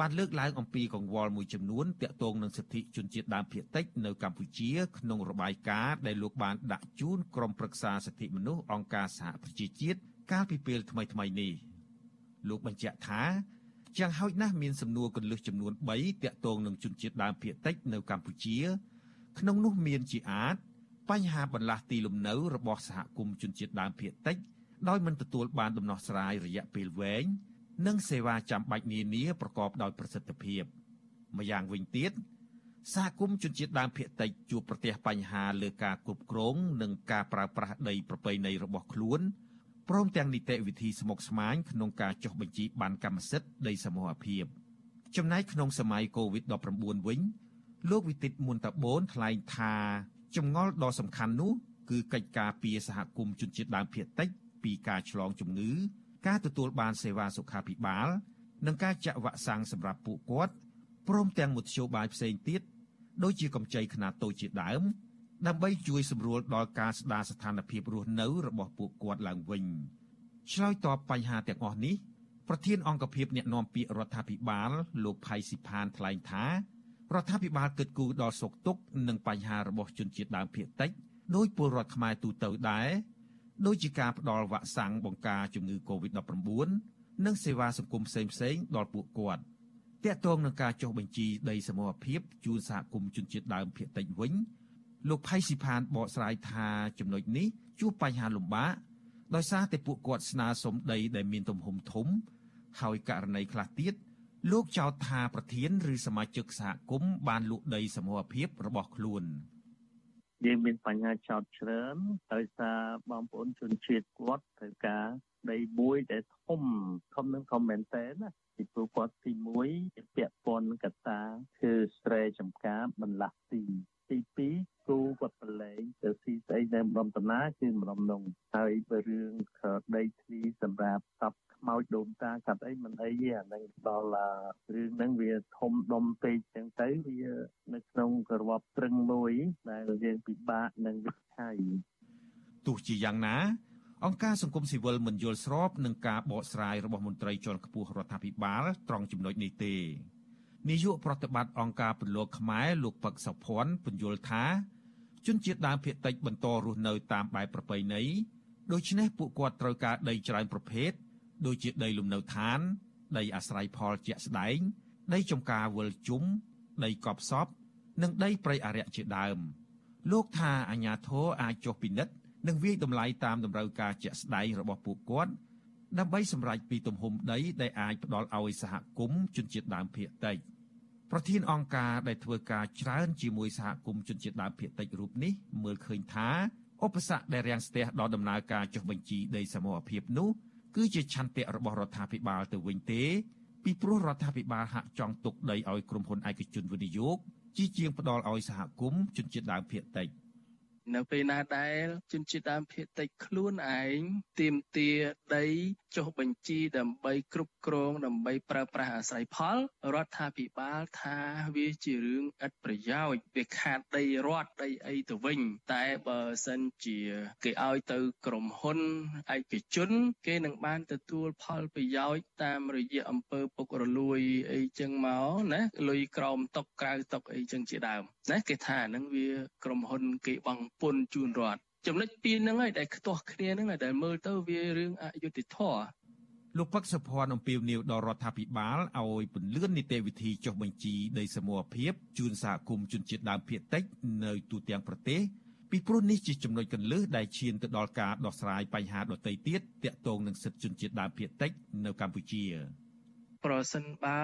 បានលើកឡើងអំពីកង្វល់មួយចំនួនទាក់ទងនឹងសិទ្ធិជនជាតិដើមភាគតិចនៅកម្ពុជាក្នុងរបាយការណ៍ដែលលោកបានដាក់ជូនក្រុមប្រឹក្សាសិទ្ធិមនុស្សអង្គការសហប្រជាជាតិកាលពីពេលថ្មីៗនេះលោកបញ្ជាក់ថាយ៉ាងហោចណាស់មានសំណួរកន្លឹះចំនួន3ទាក់ទងនឹងជនជាតិដើមភាគតិចនៅកម្ពុជា ក្នុងនោះមានជាអាចបញ្ហាបន្លាស់ទីលំនៅរបស់សហគមន៍ជនជាតិដើមភាគតិចដោយមិនទទួលបានដំណោះស្រាយរយៈពេលវែង និងសេវាចាំបាច់នានាប្រកបដោយប្រសិទ្ធភាព ម្យ៉ាងវិញទៀតសហគមន៍ជនជាតិដើមភាគតិចជួបប្រទះបញ្ហាលើការគ្រប់គ្រង និងការប្រើប្រាស់ដីប្រពៃណីរបស់ខ្លួនព្រមទាំងនីតិវិធីស្មុគស្មាញក្នុងការចុះបញ្ជីបានកម្មសិទ្ធិដីសមូហភាពចំណែកក្នុងសម័យ COVID-19 វិញ លោកវិទិតមុនតាបូនថ្លែងថាចម្ងល់ដ៏សំខាន់នោះគឺកិច្ចការពីសហគមន៍ជនជាតិដើមភាគតិចពីការឆ្លងជំងឺ ការទទួលបានសេវាសុខាភិបាល និងការចាក់វ៉ាក់សាំងសម្រាប់ពួកគាត់ព្រមទាំងមធ្យោបាយផ្សេងទៀតដូចជាកម្ចីខ្នាតតូចជាដើម ដើម្បីជួយសម្រួលដល់ការស្ដារស្ថានភាពរស់នៅរបស់ពួកគាត់ឡើងវិញឆ្លើយតបបញ្ហាទាំងអស់នេះប្រធានអង្គភិបអ្នកណែនាំពាក្យរដ្ឋាភិបាល លោកផៃស៊ីផានថ្លែងថារដ្ឋាភិបាលគិតគូរដល់សុខទុក្ខនិងបញ្ហារបស់ជនជាតិដើមភាគតិចដោយពលរដ្ឋខ្មែរទូទៅដែរ ដូចជាការផ្ដល់វ៉ាក់សាំងបង្ការជំងឺ Covid-19 និងសេវាសង្គមផ្សេងៗដល់ពួកគាត់តាក់ទងនឹងការចុះបញ្ជីដីសមរភាពជូនសហគមន៍ជនជាតិដើមភាគតិចវិញលោកផៃស៊ីផានបកស្រាយថាចំណុចនេះជួបបញ្ហាលំបាកដោយសារតែពួកគាត់ស្នើសុំដីដែលមានទំហំធំ ហើយករណីខ្លះទៀតលោកចោទថាប្រធាន ឬសមាជិកសហគមន៍បានលក់ដីសមរភាពរបស់ខ្លួន។ យើងមានបញ្ហាចោតច្រើនដោយសារបងប្អូនជនជាតិគាត់ត្រូវការដីមួយដែលធំធំនឹងធំមែនតើណាពីព្រោះគាត់ទី1ជាពាក់ព័ន្ធនឹងកត្តាគឺស្រែចម្ការបន្លាស់ទី ទី2គូគាត់ប្រឡែងទៅស៊ីស្អីនៅម្ដុំតាណាគឺម្ដុំនងហើយបើរឿងដីធ្លីសម្រាប់តបខ្មោចដូនតាកាត់អីមិនអីទេអានឹងដល់រឿងហ្នឹងវាធំដុំពេកចឹងទៅវានៅក្នុងក្របត្រឹងមួយដែលយើងពិបាកនឹងវិថីទោះជាយ៉ាងណាអង្គការសង្គមស៊ីវិលមិនយល់ស្របនឹងការបកស្រាយរបស់មន្ត្រីជាន់ខ្ពស់រដ្ឋាភិបាលត្រង់ចំណុចនេះទេ នាយកប្រតិបត្តិអង្គការពលរដ្ឋខ្មែរលោកពឹកសុភ័ណ្ឌពន្យល់ថាជនជាតិដើមភាគតិចបន្តរស់នៅតាមបែបប្រពៃណីដូច្នេះពួកគាត់ត្រូវការដីច្រើនប្រភេទដូចជាដីលំនៅឋាន ដីអាស្រ័យផលជាក់ស្ដែង ដីចំការវិលជុំដីកប់សពនិងដីព្រៃអរិយជាដើម លោកថាអាញាធរអាចចុះពិនិត្យនិងវិយតម្លៃតាមតម្រូវការជាក់ស្ដែងរបស់ពួកគាត់ដើម្បីសម្រេចពីទំហំដីដែលអាចផ្ដល់ឲ្យសហគមន៍ជនជាតិដើមភាគតិច ប្រធានអង្គការដែលធ្វើការច្រើនជាមួយសហគមន៍ជនជាតិដើមភាគតិចរូបនេះមើលឃើញថាឧបសគ្គដែលរាំងស្ទះដល់ដំណើរការចុះបញ្ជីដីសមរភាពនោះគឺជាឆន្ទៈរបស់រដ្ឋាភិបាលទៅវិញទេ ពីព្រោះរដ្ឋាភិបាលហាក់ចង់ទុកដីឲ្យក្រុមហ៊ុនឯកជនវិនិយោគជាជាងផ្ដល់ឲ្យសហគមន៍ជនជាតិដើមភាគតិច។ នៅពេលណាដែលជនជាតិដើមភាគតិចខ្លួនឯងទៀមទាដីចុះបញ្ជីដើម្បីគ្រប់គ្រងដើម្បីប្រើប្រាស់អាស្រ័យផលរដ្ឋាភិបាលថាវាជារឿងឥតប្រយោជន៍វាខាតដីរដ្ឋដីអីទៅវិញ តែបើសិនជាគេឲ្យទៅក្រុមហ៊ុនឯកជន គេនឹងបានទទួលផលប្រយោជន៍តាមរយៈអំពើពុករលួយអីចឹងមកណាលុយក្រោមតុកក្រៅតុកអីចឹងជាដើមណាគេថាហ្នឹងវាក្រុមហ៊ុនគេបង់ ពន្ធជូនរដ្ឋចំណុចពីរហ្នឹងហើយដែលខ្ទាស់គ្នាហ្នឹងដែលមើលទៅវារឿងអយុត្តិធម៌លោកពឹកសុភ័ណ្ឌអំពាវនាវដល់រដ្ឋាភិបាលឲ្យពន្លឿននីតិវិធីចុះបញ្ជីដីសមរភាពជូនសហគមន៍ជនជាតិដើមភាគតិចនៅទូទាំងប្រទេសពីព្រោះនេះជាចំណុចកន្លឹះដែលឈានទៅដល់ការដោះស្រាយបញ្ហាដទៃទៀតទាក់ទងនឹងសិទ្ធិជនជាតិដើមភាគតិចនៅកម្ពុជាប្រសិនបើ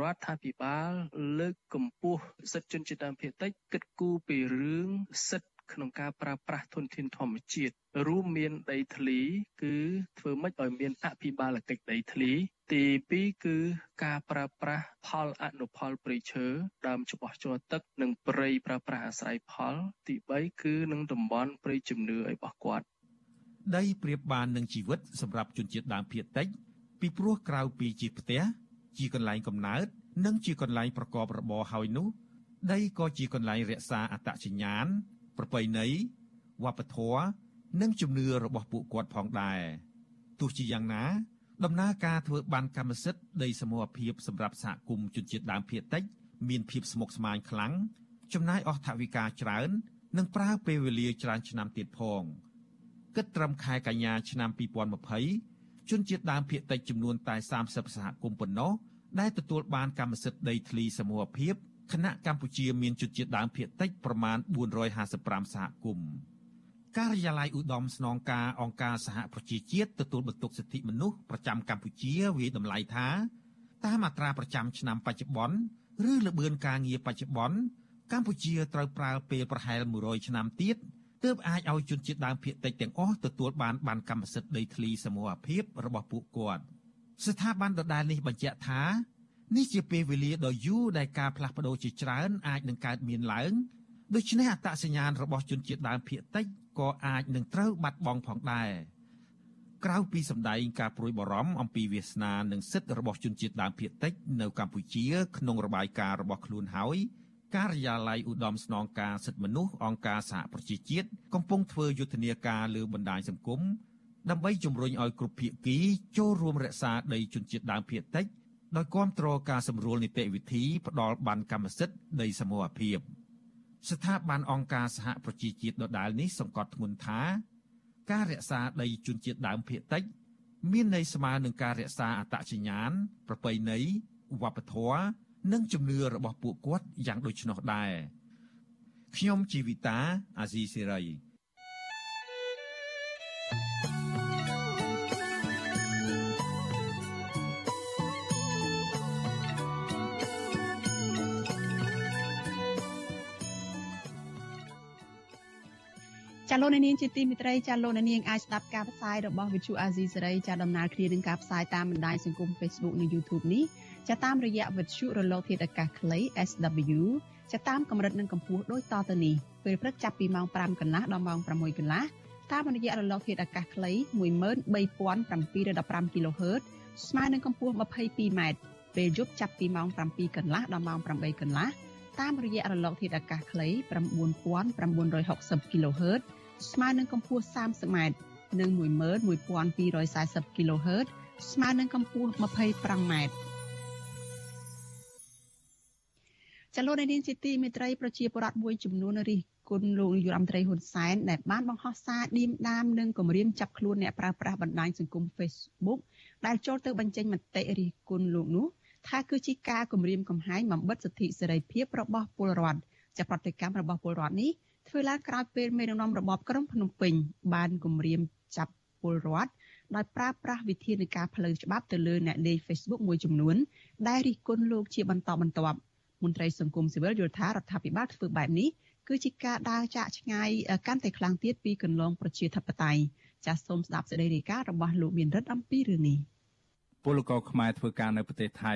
រដ្ឋាភិបាលលើកកម្ពស់សិទ្ធិជនជាតិដើមភាគតិចគិតគូរពីរឿងសិទ្ធិ ក្នុងការប្រើប្រាស់ធនធានធម្មជាតិរួមមានដីធ្លី គឺធ្វើម៉េចឲ្យមានអភិបាលកិច្ចដីធ្លី ទី2គឺការប្រើប្រាស់ផលអនុផលព្រៃឈើដើមច្បាស់ជ័រទឹក និងព្រៃប្រើប្រាស់អាស្រ័យផល ទី3គឺនឹងតំបន់ព្រៃជំនឿឲ្យរបស់គាត់ដីប្រៀបបាននឹងជីវិតសម្រាប់ជនជាតិដើមភាគតិចពីព្រោះក្រៅពីជាផ្ទះជាកន្លែងកំណើតនិងជាកន្លែងប្រកបរបរហើយនោះដីក៏ជាកន្លែងរក្សាអត្តសញ្ញាណ ប្រពៃណីវប្បធម៌និងជំនឿរបស់ពួកគាត់ផងដែរទោះជាយ៉ាងណា ដំណើរការធ្វើបានកម្មសិទ្ធិដីសមរភាពសម្រាប់សហគមន៍ជនជាតិដើមភាគតិច មានភាពស្មុគស្មាញខ្លាំងចំណាយអស់ថវិកាច្រើន និងប្រើពេលវេលាច្រើនឆ្នាំទៀតផងគិតត្រឹមខែកញ្ញាឆ្នាំ2020ជនជាតិដើមភាគតិចចំនួនតែ30សហគមន៍ប៉ុណ្ណោះដែលទទួលបានកម្មសិទ្ធិដីធ្លីសមរភាព គណៈកម្ពុជាមានជនជាតិដើមភាគតិចប្រមាណ455សហគមន៍ការិយាល័យឧត្តមស្នងការអង្គការសហប្រជាជាតិទទួលបន្ទុកសិទ្ធិមនុស្សប្រចាំកម្ពុជាវាយតម្លៃថាតាមមាត្រាប្រចាំឆ្នាំបច្ចុប្បន្នឬល្បឿនការងារបច្ចុប្បន្នកម្ពុជាត្រូវប្រើពេលប្រហែល100ឆ្នាំទៀតទើបអាចឲ្យជនជាតិដើមភាគតិចទាំងអស់ទទួលបានបានកម្មសិទ្ធិដីធ្លីសមរភាពរបស់ពួកគាត់ស្ថាប័នដដែលនេះបញ្ជាក់ថា នេះជាពេលវេលាដ៏យូរដែលការផ្លាស់ប្ដូរជាច្រើនអាចនឹងកើតមានឡើងដូច្នេះអត្តសញ្ញាណរបស់ជនជាតិដើមភាគតិចក៏អាចនឹងត្រូវបាត់បង់ផងដែរក្រៅពីសម្ដែងការព្រួយបារម្ភអំពីវាសនានិងសិទ្ធិរបស់ជនជាតិដើមភាគតិចនៅកម្ពុជាក្នុងរបាយការណ៍របស់ខ្លួនហើយការិយាល័យឧត្តមស្នងការសិទ្ធិមនុស្សអង្គការសហប្រជាជាតិកំពុងធ្វើយុទ្ធនាការលើបណ្ដាញសង្គមដើម្បីជំរុញឲ្យគ្រប់ភាគីចូលរួមរក្សាដីជនជាតិដើមភាគតិច ដោយគ្រប់គ្រងការសម្រួលនីតិវិធីផ្ដល់បានកម្មសិទ្ធិដីសមូហភាព ស្ថាប័នអង្គការសហប្រជាជាតិដដែលនេះសង្កត់ធ្ងន់ថា ការរក្សាដីជនជាតិដើមភាគតិច មានន័យស្មើនឹងការរក្សាអត្តសញ្ញាណប្រពៃណីវប្បធម៌និងជំនឿរបស់ពួកគាត់យ៉ាងដូចនោះដែរខ្ញុំជីវិតាអាស៊ីសេរី ចចាលោកនាងជាទីមិត្តរីចាលោកនាងអាចស្ដាប់ការផ្សាយរបស់ Vithu Azizi សេរីចាដំណើរគ្នានឹងការផ្សាយតាមបណ្ដាញសង្គម Facebook និង YouTube នេះចាតាមរយៈ Vithu រលកធាតុអាកាសខ្លី SW ចាតាមកម្រិតនិងកម្ពស់ដូចតទៅនេះពេលព្រឹកចាប់ពីម៉ោង5កន្លះដល់ម៉ោង6កន្លះតាមរយៈរលកធាតុអាកាសខ្លី13715 kHz ស្មើនឹងកម្ពស់ 22m ពេលយប់ចាប់ពីម៉ោង7កន្លះដល់ម៉ោង8កន្លះតាមរយៈរលកធាតុអាកាសខ្លី9960 kHz ស្មើនឹងកម្ពស់ 30m និង11240 kHz ស្មើនឹងកម្ពស់ 25m ចលនានាងជាទីមេត្រីប្រជាពលរដ្ឋមួយចំនួនរិះគន់លោកនាយរដ្ឋមន្ត្រីហ៊ុនសែនដែលបានបង្ហោះសារឌៀមដាមនិងគម្រាមចាប់ខ្លួនអ្នកប្រើប្រាស់បណ្ដាញសង្គម Facebook ដែលចូលទៅបញ្ចេញមតិរិះគន់លោកនោះថាគឺជាការគម្រាមកំហែងបំបិទសិទ្ធិសេរីភាពរបស់ពលរដ្ឋចាប្រតិកម្មរបស់ពលរដ្ឋនេះ ធ្វើឡើងក្រោយពេលមេដឹកនាំរបបក្រុងភ្នំពេញបានគម្រាមចាប់ពលរដ្ឋដោយប្រើប្រាស់វិធានការផ្លូវច្បាប់ទៅលើអ្នកលេង Facebook មួយចំនួនដែលរិះគន់លោកជាបន្តបន្ទាប់មន្ត្រីសង្គមស៊ីវិលយល់ថារដ្ឋាភិបាលធ្វើបែបនេះគឺជាការដើរចាក់ឆ្ងាយកាន់តែខ្លាំងទៀតពីគន្លងប្រជាធិបតេយ្យចាសសូមស្ដាប់សេចក្តីរាយការណ៍របស់លោកមានរិទ្ធអំពីរឿងនេះពលករខ្មែរធ្វើការនៅប្រទេសថៃ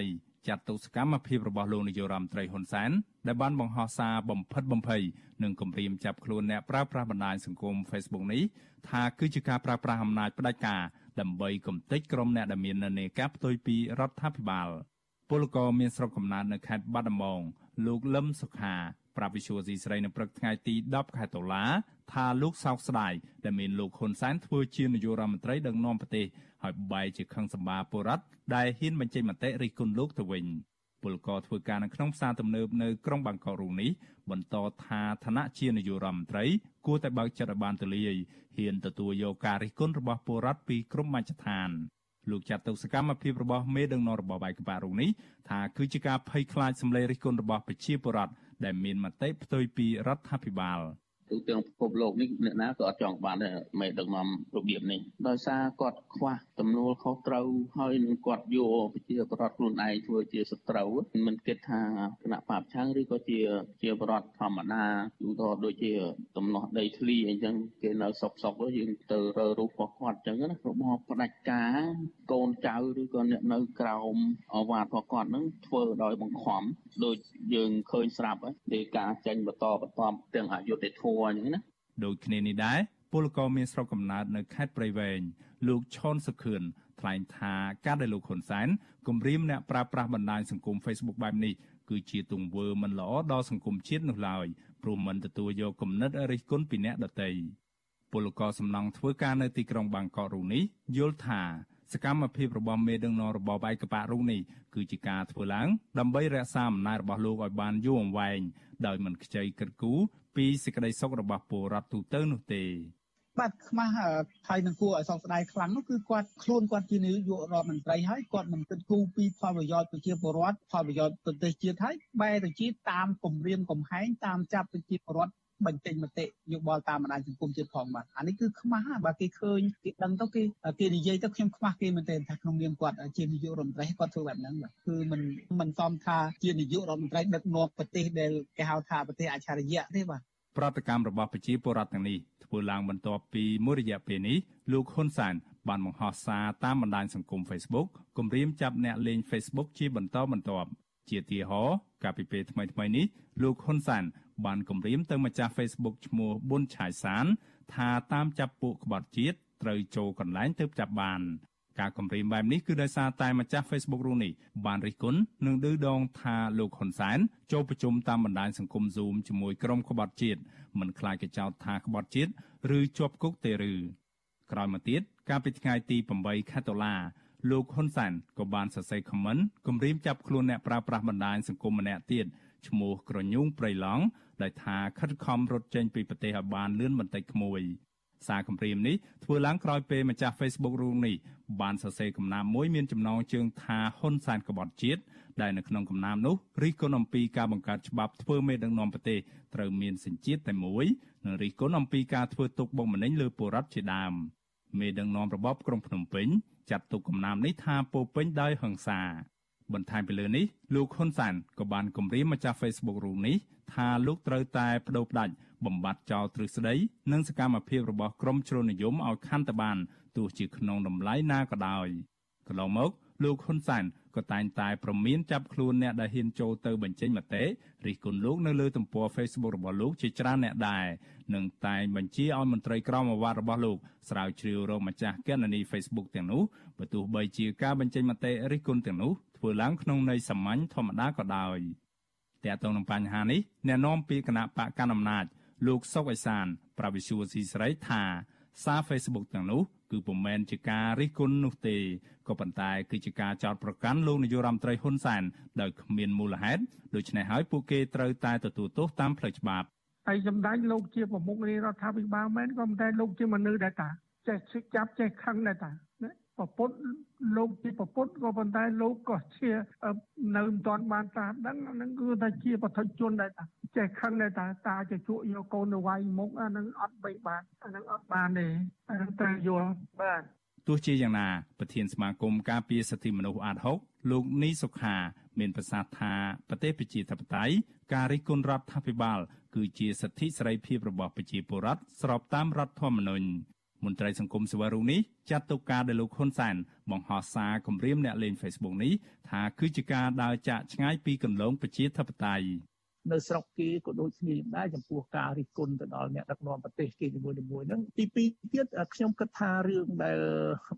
ចាត់ទុកសកម្មភាពរបស់លោកនាយរដ្ឋមន្ត្រីហ៊ុនសែនដែលបានបង្ហោះសារបំផិតបំភ័យនិងគំរាមចាប់ខ្លួនអ្នកប្រើប្រាស់បណ្ដាញសង្គម Facebook នេះថាគឺជាការប្រើប្រាស់អំណាចផ្ដាច់ការដើម្បីកំទេចក្រុមអ្នកដែលមាននានាការផ្ទុយពីរដ្ឋាភិបាលពលករមានស្រុកកំណើតនៅខេត្តបាត់ដំបងលោកលឹមសុខា ប្រាប់វិសុវស៊ីស្រីនៅព្រឹកថ្ងៃទី10ខែតុលាថាលោកសោកស្ដាយដែលមានលោកហ៊ុនសែនធ្វើជានាយករដ្ឋមន្ត្រីដឹកនាំប្រទេសហើយបែរជាខឹងសម្បាពលរដ្ឋដែលហ៊ានបញ្ចេញមតិរិះគន់លោកទៅវិញពលករធ្វើការនៅក្នុងផ្សារទំនើបនៅក្រុងបាងកករូនេះបន្តថាឋានៈជានាយករដ្ឋមន្ត្រីគួរតែបើកចិត្តឲ្យបានទូលាយហ៊ានទទួលយកការរិះគន់របស់ពលរដ្ឋពីក្រុមមជ្ឈដ្ឋានលោកចាត់ទុកសកម្មភាពរបស់មេដឹកនាំរបបឯកបៈរូបនេះថាគឺជាការភ័យខ្លាចសម្លេងរិះគន់របស់ប្រជាពលរដ្ឋ ដែលមានមតិផ្ទុយពីរដ្ឋាភិបាល។ ទូទាំងពិភពលោកនេះអ្នកណាក៏អត់ចង់បានដែរមេដឹកនាំរបៀបនេះដោយសារគាត់ខ្វះទំនួលខុសត្រូវហើយនឹងគាត់យកប្រជាប្រដ្ឋខ្លួនឯងធ្វើជាសត្រូវមិនគិតថាគណៈបាបឆាំងឬក៏ជាជាប្រដ្ឋធម្មតាឬក៏ដូចជាតំណោះដីធ្លីអីចឹងគេនៅសុកសុកយើងទៅរើរូបរបស់គាត់ចឹងណារបបផ្ដាច់ការកូនចៅឬក៏អ្នកនៅក្រោមអវាទរបស់គាត់នឹងធ្វើដោយបង្ខំដូចយើងឃើញស្រាប់ហើយការចេញបន្តបន្តទាំងអយុធធម៌អញ្ចឹងណាដូចគ្នានេះដែរពលករមានស្រុកកំណើតនៅខេត្តព្រៃវែងលោកឈុនសុខឿនថ្លែងថាការដែលលោកហ៊ុនសែនគម្រាមអ្នកប្រើប្រាស់បណ្ដាញសង្គម Facebook បែបនេះគឺជាទង្វើមិនល្អដល់សង្គមជាតិនោះឡើយព្រោះមិនទទួលយកគំនិតរិះគន់ពីអ្នកដទៃពលករសំណង់ធ្វើការនៅទីក្រុងបាងកករូនេះយល់ថាសកម្មភាពរបស់មេដឹកនាំរបបឯកបៈរុងនេះគឺជាការធ្វើឡើងដើម្បីរក្សាអំណាចរបស់លោកឲ្យបានយូរអង្វែងដោយមិនខ្ចីគិតគូរ ពីសេចក្តីសុខរបស់ពលរដ្ឋទូទៅនោះទេបាទខ្មាស់ហើយនឹងគួរឲ្យសោកស្ដាយខ្លាំងនោះគឺគាត់ខ្លួនគាត់ជានាយករដ្ឋមន្ត្រីហើយគាត់មិនគិតគូរពីផលប្រយោជន៍ប្រជាពលរដ្ឋផលប្រយោជន៍ប្រទេសជាតិហើយបែរទៅជាតាមគម្រាមកំហែងតាមចាប់ប្រជាពលរដ្ឋ បញ្ចេញមតិយោបល់តាមបណ្ដាញសង្គមជាតិផងបាទអានេះគឺខ្មាស់បាទគេឃើញគេដឹងទៅគេគេនិយាយទៅខ្ញុំខ្មាស់គេមែនទែនថាក្នុងនាមគាត់ជានាយករដ្ឋមន្ត្រីគាត់ធ្វើបែបហ្នឹងបាទគឺមិនមិនសមថាជានាយករដ្ឋមន្ត្រីដឹកនាំប្រទេសដែលគេហៅថាប្រទេសអច្ឆរិយៈទេបាទប្រតិកម្មរបស់ប្រជាពលរដ្ឋទាំងនេះធ្វើឡើងបន្ទាប់ពីមួយរយៈពេលនេះលោកហ៊ុនសែនបានបង្ហោះសារតាមបណ្ដាញសង្គម Facebook គម្រាមចាប់អ្នកលេង Facebook ជាបន្តបន្ទាប់ជាទីហោកាលពីពេលថ្មីៗនេះលោកហ៊ុនសែន បានគម្រាមទៅម្ចាស់ Facebook ឈ្មោះប៊ុនឆាយសាន ថាតាមចាប់ពួកក្បត់ជាតិត្រូវចូលកន្លែងទៅចាប់បានការគម្រាមបែបនេះគឺដោយសារតែម្ចាស់ Facebook រូបនេះបានរិះគន់និងឌឺដងថាលោកហ៊ុនសែនចូលប្រជុំតាមបណ្ដាញសង្គម Zoom ជាមួយក្រុមក្បត់ជាតិមិនខ្លាចកចោទថាក្បត់ជាតិឬជាប់គុកទេឬក្រោយមកទៀតកាលពីថ្ងៃទី8ខែតុលាលោកហ៊ុនសែនក៏បានសរសេរខមមិនគម្រាមចាប់ខ្លួនអ្នកប្រើប្រាស់បណ្ដាញសង្គមម្នាក់ទៀត ឈ្មោះក្រញូងព្រៃឡង់ដែលថាខិតខំរត់ចេញពីប្រទេសឲ្យបានលឿនបន្តិចក្មួយសារគម្រាមនេះធ្វើឡើងក្រោយពេលម្ចាស់ Facebook រូបនេះបានសរសេរកំណាព្យមួយមានចំណងជើងថាហ៊ុនសែនក្បត់ជាតិដែលនៅក្នុងកំណាព្យនោះរិះគន់អំពីការបង្កើតច្បាប់ធ្វើមេដឹកនាំប្រទេសត្រូវមានសញ្ជាតិតែមួយនិងរិះគន់អំពីការធ្វើទុកបុកម្នេញលើពលរដ្ឋជាដើមមេដឹកនាំរបបក្រុងភ្នំពេញចាត់ទុកកំណាព្យនេះថាពោពេញដោយហិង្សា បបន្ថែមពីលើនេះលោកហ៊ុនសានក៏បានគម្រាមម្ចាស់ Facebook រូបនេះថាលោកត្រូវតែបដូរផ្ដាច់បំបត្តិចោលទ្រឹស្ដីនិងសកម្មភាពរបស់ក្រមជ្រុលនិយមឲ្យខាន់ទៅបានទោះជាក្នុងតម្លៃណាក៏ដោយកន្លងមកលោកហ៊ុនសែនក៏តែងតែប្រមានចាប់ខ្លួនអ្នកដែលហ៊ានចូលទៅបញ្ចេញមតិរិះគន់លោកនៅលើទំព័រ Facebook របស់លោកជាច្រើនអ្នកដែរនិងតែងបញ្ជាឲ្យមន្ត្រីក្រមអាវ៉ាត់របស់លោកស្រាវជ្រាវរកម្ចាស់គណនី Facebook ទាំងនោះបើទោះបីជាការបញ្ចេញមតិរិះគន់ទាំងនោះ ធ្វើឡើងក្នុងន័យសាមញ្ញធម្មតាក៏ដោយតែទៅនឹងបញ្ហានេះអ្នកនាំពាក្យគណៈបកកណ្ដាលអំណាចលោកសុកអេសាន ប្រវិសុវស៊ីស្រីថាសារ Facebook ទាំងនោះគឺពុំមែនជាការរិះគន់នោះទេក៏ប៉ុន្តែគឺជាការចោទប្រកាន់លោកនាយករដ្ឋមន្ត្រីហ៊ុនសែនដោយគ្មានមូលហេតុដូច្នេះហើយពួកគេត្រូវតែទទួលទោសតាមផ្លូវច្បាប់ហើយសម្ដេចលោកជាប្រមុខនៃរដ្ឋាភិបាលមែនក៏ប៉ុន្តែលោកជាមនុស្សដែរតាចេះឈឹកចាប់ចេះខឹងដែរតា ប្រពុតលោកជាប្រពុតក៏ប៉ុន្តែលោកក៏ជានៅមិនទាន់បានតាមដឹងហ្នឹងគឺថាជាបឋិជនដែរតាចេះខឹងដែរតាតាជាជក់យកកូនទៅវាយមុខអាហ្នឹងអត់បីបានអាហ្នឹងអត់បានទេអាហ្នឹងត្រូវយល់បាទទោះជាយ៉ាងណាប្រធានសមាគមការពារសិទ្ធិមនុស្សអាត6លោកនីសុខាមានប្រសាសន៍ថាប្រទេសប្រជាធិបតេយ្យការរិះគន់រដ្ឋាភិបាល គឺជាសិទ្ធិសេរីភាពរបស់ប្រជាពលរដ្ឋស្របតាមរដ្ឋធម្មនុញ្ញ មន្ត្រីសង្គមសេវារូបនេះចាត់ទុកការដែលលោកហ៊ុនសែនបង្ហោះសារគម្រាមអ្នកលេង Facebook នេះថាគឺជាការដើរចាកឆ្ងាយពីគន្លងប្រជាធិបតេយ្យ នៅស្រុកគេក៏ដូចគ្នាដែរចំពោះការរិះគន់ទៅដល់អ្នកដឹកនាំប្រទេសគេនីមួយៗហ្នឹងទីពីរទៀតខ្ញុំគិតថារឿងដែល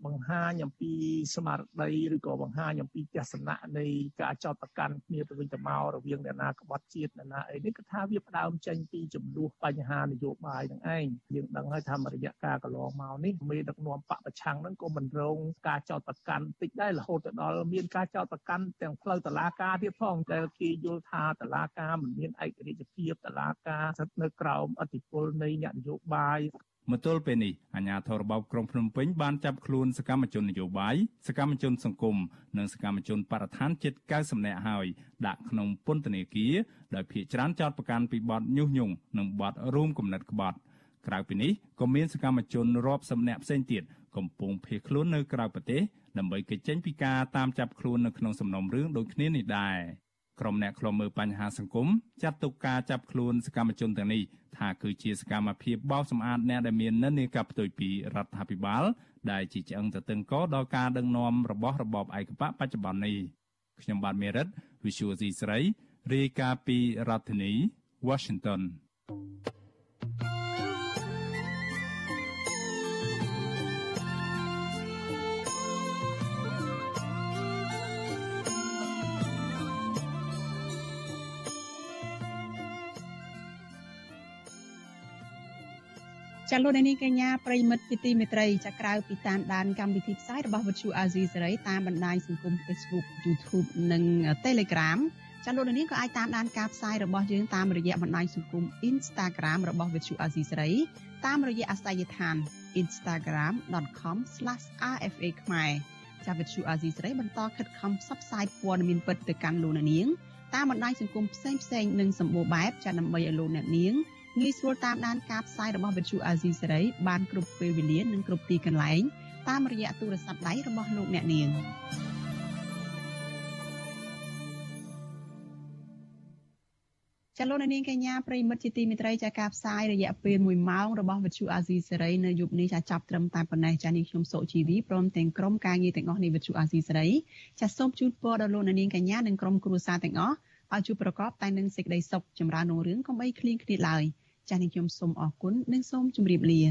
បង្ហាញអំពីស្មារតីឬក៏បង្ហាញអំពីទស្សនៈនៃការចោទប្រកាន់គ្នាទៅវិញទៅមករវាងអ្នកណាក្បត់ជាតិអ្នកណាអីនេះគឺថាវាផ្ដើមចេញពីចំនួនបញ្ហានយោបាយនឹងឯងយើងដឹងហើយថារយៈកាលកន្លងមកនេះមេដឹកនាំបកប្រឆាំងហ្នឹងក៏មិនរងការចោទប្រកាន់តិចដែររហូតទៅដល់មានការចោទប្រកាន់ទាំងផ្លូវតុលាការទៀតផងដែលគេយល់ថាតុលាការមិនមានឯករាជ្យភាពតឡាការស្ថិតនៅក្រោមអធិបុលនៃអ្នកនយោបាយមកទល់ពេលនេះអាជ្ញាធររបបក្រុងភ្នំពេញបានចាប់ខ្លួនសកម្មជននយោបាយសកម្មជនសង្គមនិងសកម្មជនបរិស្ថានជិត90នាក់ហើយដាក់ក្នុងពន្ធនាគារដោយភ ieck ច្រើនចោតប្រកាន់ពីបទញុះញង់និងបទរួមគំនិតក្បត់ក្រៅពីនេះក៏មានសកម្មជនរាប់សិបនាក់ផ្សេងទៀតកំពុងភៀសខ្លួននៅក្រៅប្រទេសដើម្បីគេចចេញពីការតាមចាប់ខ្លួននៅក្នុងសំណុំរឿងដូចគ្នានេះដែរ ក្រុមអ្នកខ្លំមើលបញ្ហាសង្គមចាត់ទុកការចាប់ខ្លួនសកម្មជនទាំងនេះថាគឺជាសកម្មភាពបោសសម្អាតអ្នកដែលមាននិន្នាការផ្ទុយពីរដ្ឋាភិបាល ដែលជាឆ្អឹងទៅតឹងកដល់ការដឹកនាំរបស់របបឯកបកបច្ចុប្បន្ននេះខ្ញុំបាទមេរិត Visual C ស្រីរាយការណ៍ពីរដ្ឋធានី Washington thank you ចាលោកនាងកញ្ញាប្រិមិត្តពីទីមេត្រីចាក្រៅពីតាមដានកម្មវិធីផ្សាយរបស់វិទ្យុអាស៊ីសេរីតាមបណ្ដាញសង្គម Facebook YouTube និង Telegram ចាលោកនាងក៏អាចតាមដានការផ្សាយរបស់យើងតាមរយៈបណ្ដាញសង្គម Instagram របស់វិទ្យុអាស៊ីសេរីតាមរយៈអាសយដ្ឋាន instagram.com/rfa ខ្មែរចាវិទ្យុអាស៊ីសេរីបន្តខិតខំផ្សព្វផ្សាយព័ត៌មានពិតទៅកាន់លោកនាងតាមបណ្ដាញសង្គមផ្សេងៗនិងសម្បូរបែបចាដើម្បីឲ្យលោកអ្នកនាង ងាយស្រួលតាមដានការផ្សាយរបស់វិទ្យុអាស៊ីសេរីបានគ្រប់ពេលវេលានិងគ្រប់ទីកន្លែងតាមរយៈទូរស័ព្ទដៃរបស់លោកអ្នកនាងចលនានាងកញ្ញាប្រិមិត្តជាទីមេត្រីចាការផ្សាយរយៈពេល1ម៉ោងរបស់វិទ្យុអាស៊ីសេរីនៅយប់នេះចាចាប់ត្រឹមតែប៉ុណ្ណេះចានេះខ្ញុំសុជីវីព្រមទាំងក្រុមការងារទាំងអស់នៃវិទ្យុអាស៊ីសេរីចាសូមជូនពរដល់លោកនាងកញ្ញានិងក្រុមគ្រួសារទាំងអស់ឲ្យជួបប្រកបតែនឹងសេចក្តីសុខចម្រើនរុងរឿងកុំបីឃ្លៀងឃ្លាតឡើយ ចា៎នេះខ្ញុំសូមអរគុណនិងសូមជម្រាបលា